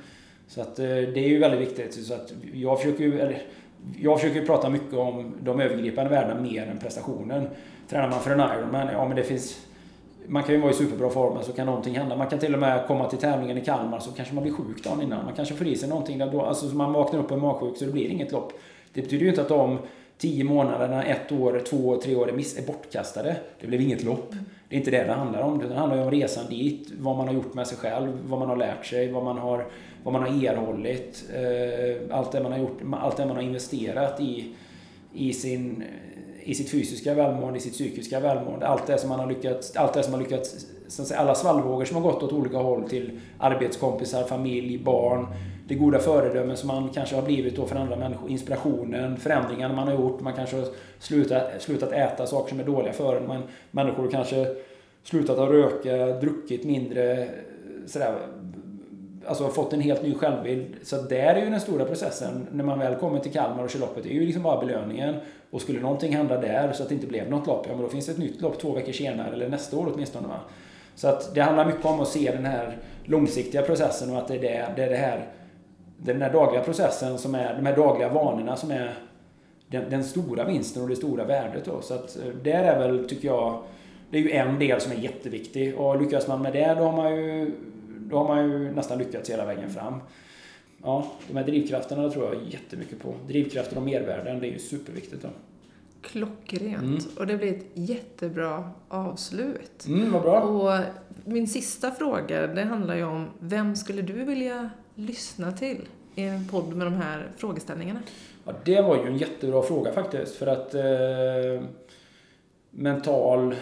Så att eh, det är ju väldigt viktigt. Så att jag försöker ju, eller, jag försöker prata mycket om de övergripande värdena mer än prestationen. Tränar man för en Ironman, ja men det finns... Man kan ju vara i superbra form men så kan någonting hända. Man kan till och med komma till tävlingen i Kalmar så kanske man blir sjuk dagen innan. Man kanske får i sig någonting där då. Alltså så man vaknar upp och är magsjuk så det blir inget lopp. Det betyder ju inte att de tio månaderna, ett år, två år, tre år är, miss, är bortkastade. Det blev inget lopp. Det är inte det det handlar om. Det handlar ju om resan dit, vad man har gjort med sig själv, vad man har lärt sig, vad man har, vad man har erhållit. Eh, allt det man har gjort, allt det man har investerat i, i, sin, i sitt fysiska välmående, i sitt psykiska välmående. Allt det som man har lyckats, allt det som har lyckats, alla svallvågor som har gått åt olika håll till arbetskompisar, familj, barn. Det goda föredömen som man kanske har blivit då för andra människor. Inspirationen, förändringarna man har gjort. Man kanske har slutat, slutat äta saker som är dåliga för en. Man, människor kanske slutat att röka, druckit mindre, sådär. Alltså fått en helt ny självbild. Så där är ju den stora processen. När man väl kommer till Kalmar och kör loppet, det är ju liksom bara belöningen. Och skulle någonting hända där så att det inte blev något lopp, ja men då finns det ett nytt lopp två veckor senare, eller nästa år åtminstone. Va? Så att det handlar mycket om att se den här långsiktiga processen och att det är det, det, är det här den här dagliga processen som är, de här dagliga vanorna som är den, den stora vinsten och det stora värdet då. Så att eh, där är väl, tycker jag, det är ju en del som är jätteviktig. Och lyckas man med det, då har man ju, då har man ju nästan lyckats hela vägen fram. Ja, de här drivkrafterna tror jag jättemycket på. Drivkrafter och mervärden, det är ju superviktigt då.
Klockrent.
Mm.
Och det blir ett jättebra avslut.
Mm, vad bra.
Och min sista fråga, det handlar ju om vem skulle du vilja lyssna till i en podd med de här frågeställningarna?
Ja, det var ju en jättebra fråga faktiskt. För att eh, mental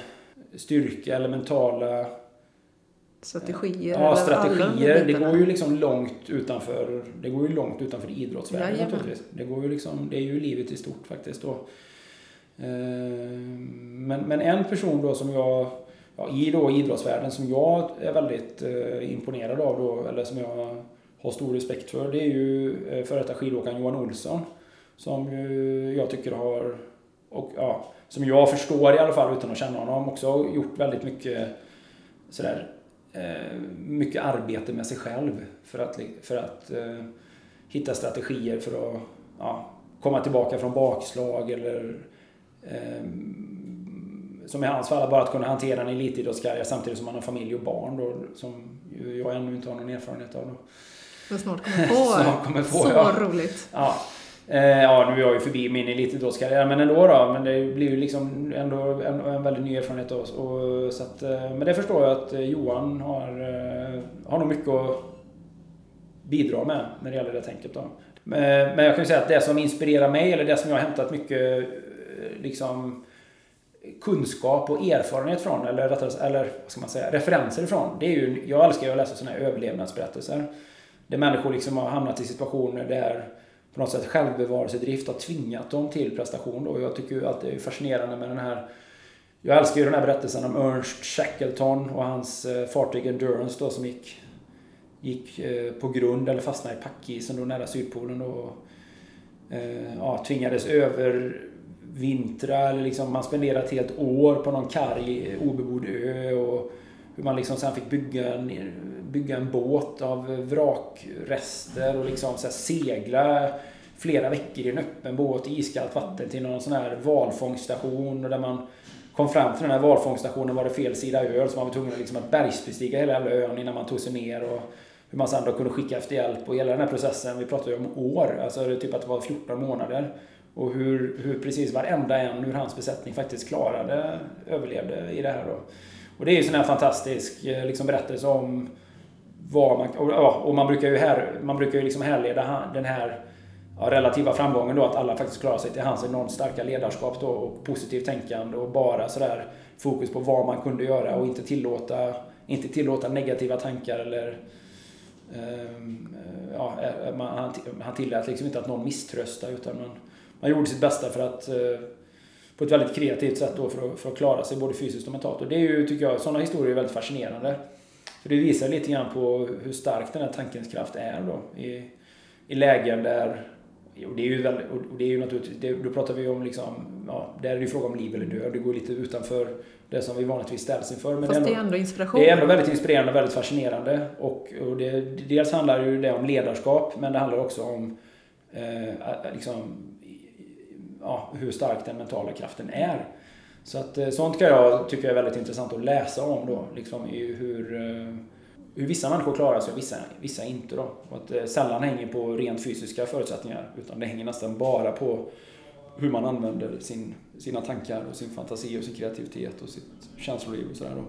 styrka eller mentala
Strategier?
Ja,
alla de
strategier. Det går ju liksom långt utanför, det går ju långt utanför idrottsvärlden
Jajamän.
naturligtvis. Det går ju liksom, det är ju livet i stort faktiskt då. Eh, Men, men en person då som jag ja, i då idrottsvärlden som jag är väldigt eh, imponerad av då, eller som jag har stor respekt för, det är ju eh, före detta skidåkaren Johan Olsson. Som ju jag tycker har, och ja, som jag förstår i alla fall utan att känna honom, också har gjort väldigt mycket sådär, eh, mycket arbete med sig själv för att, för att eh, hitta strategier för att ja, komma tillbaka från bakslag eller eh, som i hans fall, bara att kunna hantera en elitidrottskarriär samtidigt som man har familj och barn då, som jag ännu inte har någon erfarenhet av. Då.
Men snart kommer få.
snart kommer få
Så
ja.
roligt.
Ja. Eh, ja, nu är jag ju förbi min elitidrottskarriär, men ändå då. Men det blir ju liksom ändå en, en väldigt ny erfarenhet då. Och, så att, eh, men det förstår jag att Johan har, eh, har nog mycket att bidra med när det gäller det tänket då. Men, men jag kan ju säga att det som inspirerar mig, eller det som jag har hämtat mycket liksom kunskap och erfarenhet från, eller eller vad ska man säga, referenser ifrån. Det är ju, jag älskar ju att läsa sådana här överlevnadsberättelser. Där människor liksom har hamnat i situationer där på något sätt självbevarelsedrift har tvingat dem till prestation. Och jag tycker ju att det är fascinerande med den här jag älskar ju den här berättelsen om Ernst Shackleton och hans eh, fartyg Endurance då som gick, gick eh, på grund eller fastnade i packisen då nära Sydpolen och eh, ja, tvingades över vintra eller liksom man spenderade ett helt år på någon karg obebodd ö och hur man liksom sen fick bygga en, bygga en båt av vrakrester och liksom så segla flera veckor i en öppen båt i iskallt vatten till någon sån här valfångststation och där man kom fram till den här valfångstationen var det fel sida öl så man var tvungen liksom att bergsbestiga hela jävla ön innan man tog sig ner och hur man sen då kunde skicka efter hjälp och hela den här processen, vi pratar ju om år, alltså det typ att det var 14 månader. Och hur, hur precis varenda en ur hans besättning faktiskt klarade, överlevde i det här då. Och det är ju sån här fantastisk eh, liksom, berättelse om vad man... Och, och man brukar ju, här, man brukar ju liksom härleda den här ja, relativa framgången då, att alla faktiskt klarar sig till hans enormt starka ledarskap då och positivt tänkande och bara sådär fokus på vad man kunde göra och inte tillåta, inte tillåta negativa tankar eller um, ja, eh, man, han, han tillät liksom inte att någon misströsta utan man, man gjorde sitt bästa för att eh, på ett väldigt kreativt sätt då för att, för att klara sig både fysiskt och mentalt. Och det är ju, tycker jag, sådana historier är väldigt fascinerande. För det visar lite grann på hur stark den här tankens kraft är då. I, i lägen där, och det är ju, väldigt, och det är ju naturligtvis, det, då pratar vi om liksom, ja, där är det ju fråga om liv eller död. Det går lite utanför det som vi vanligtvis ställs inför.
Men Fast det är, ändå, det är ändå inspiration.
Det är ändå väldigt inspirerande och väldigt fascinerande. Och, och det, dels handlar ju det om ledarskap, men det handlar också om eh, liksom, ja, hur stark den mentala kraften är. Så att eh, sånt kan jag tycka är väldigt intressant att läsa om då, liksom i hur, eh, hur vissa människor klarar sig och vissa, vissa inte då. Och att det eh, sällan hänger på rent fysiska förutsättningar utan det hänger nästan bara på hur man använder sin, sina tankar och sin fantasi och sin kreativitet och sitt känsloliv och sådär då.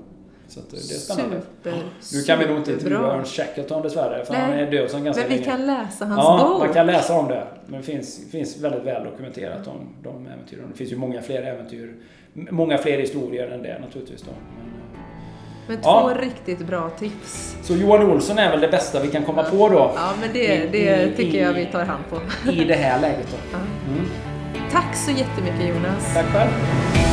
Så det är spännande. Super, nu kan vi nog inte intervjua Ernst Shackleton dessvärre, för Nej, han är död sedan ganska
länge. Men vi
länge.
kan läsa hans
ja,
bok.
man kan läsa om det. Men det finns, finns väldigt väl dokumenterat om de äventyren. Det finns ju många fler äventyr, många fler historier än det naturligtvis då. Men,
men två ja. riktigt bra tips.
Så Johan Olsson är väl det bästa vi kan komma på då?
Ja, men det, det i, tycker i, jag vi tar hand på.
I det här läget då. Mm.
Tack så jättemycket Jonas.
Tack själv.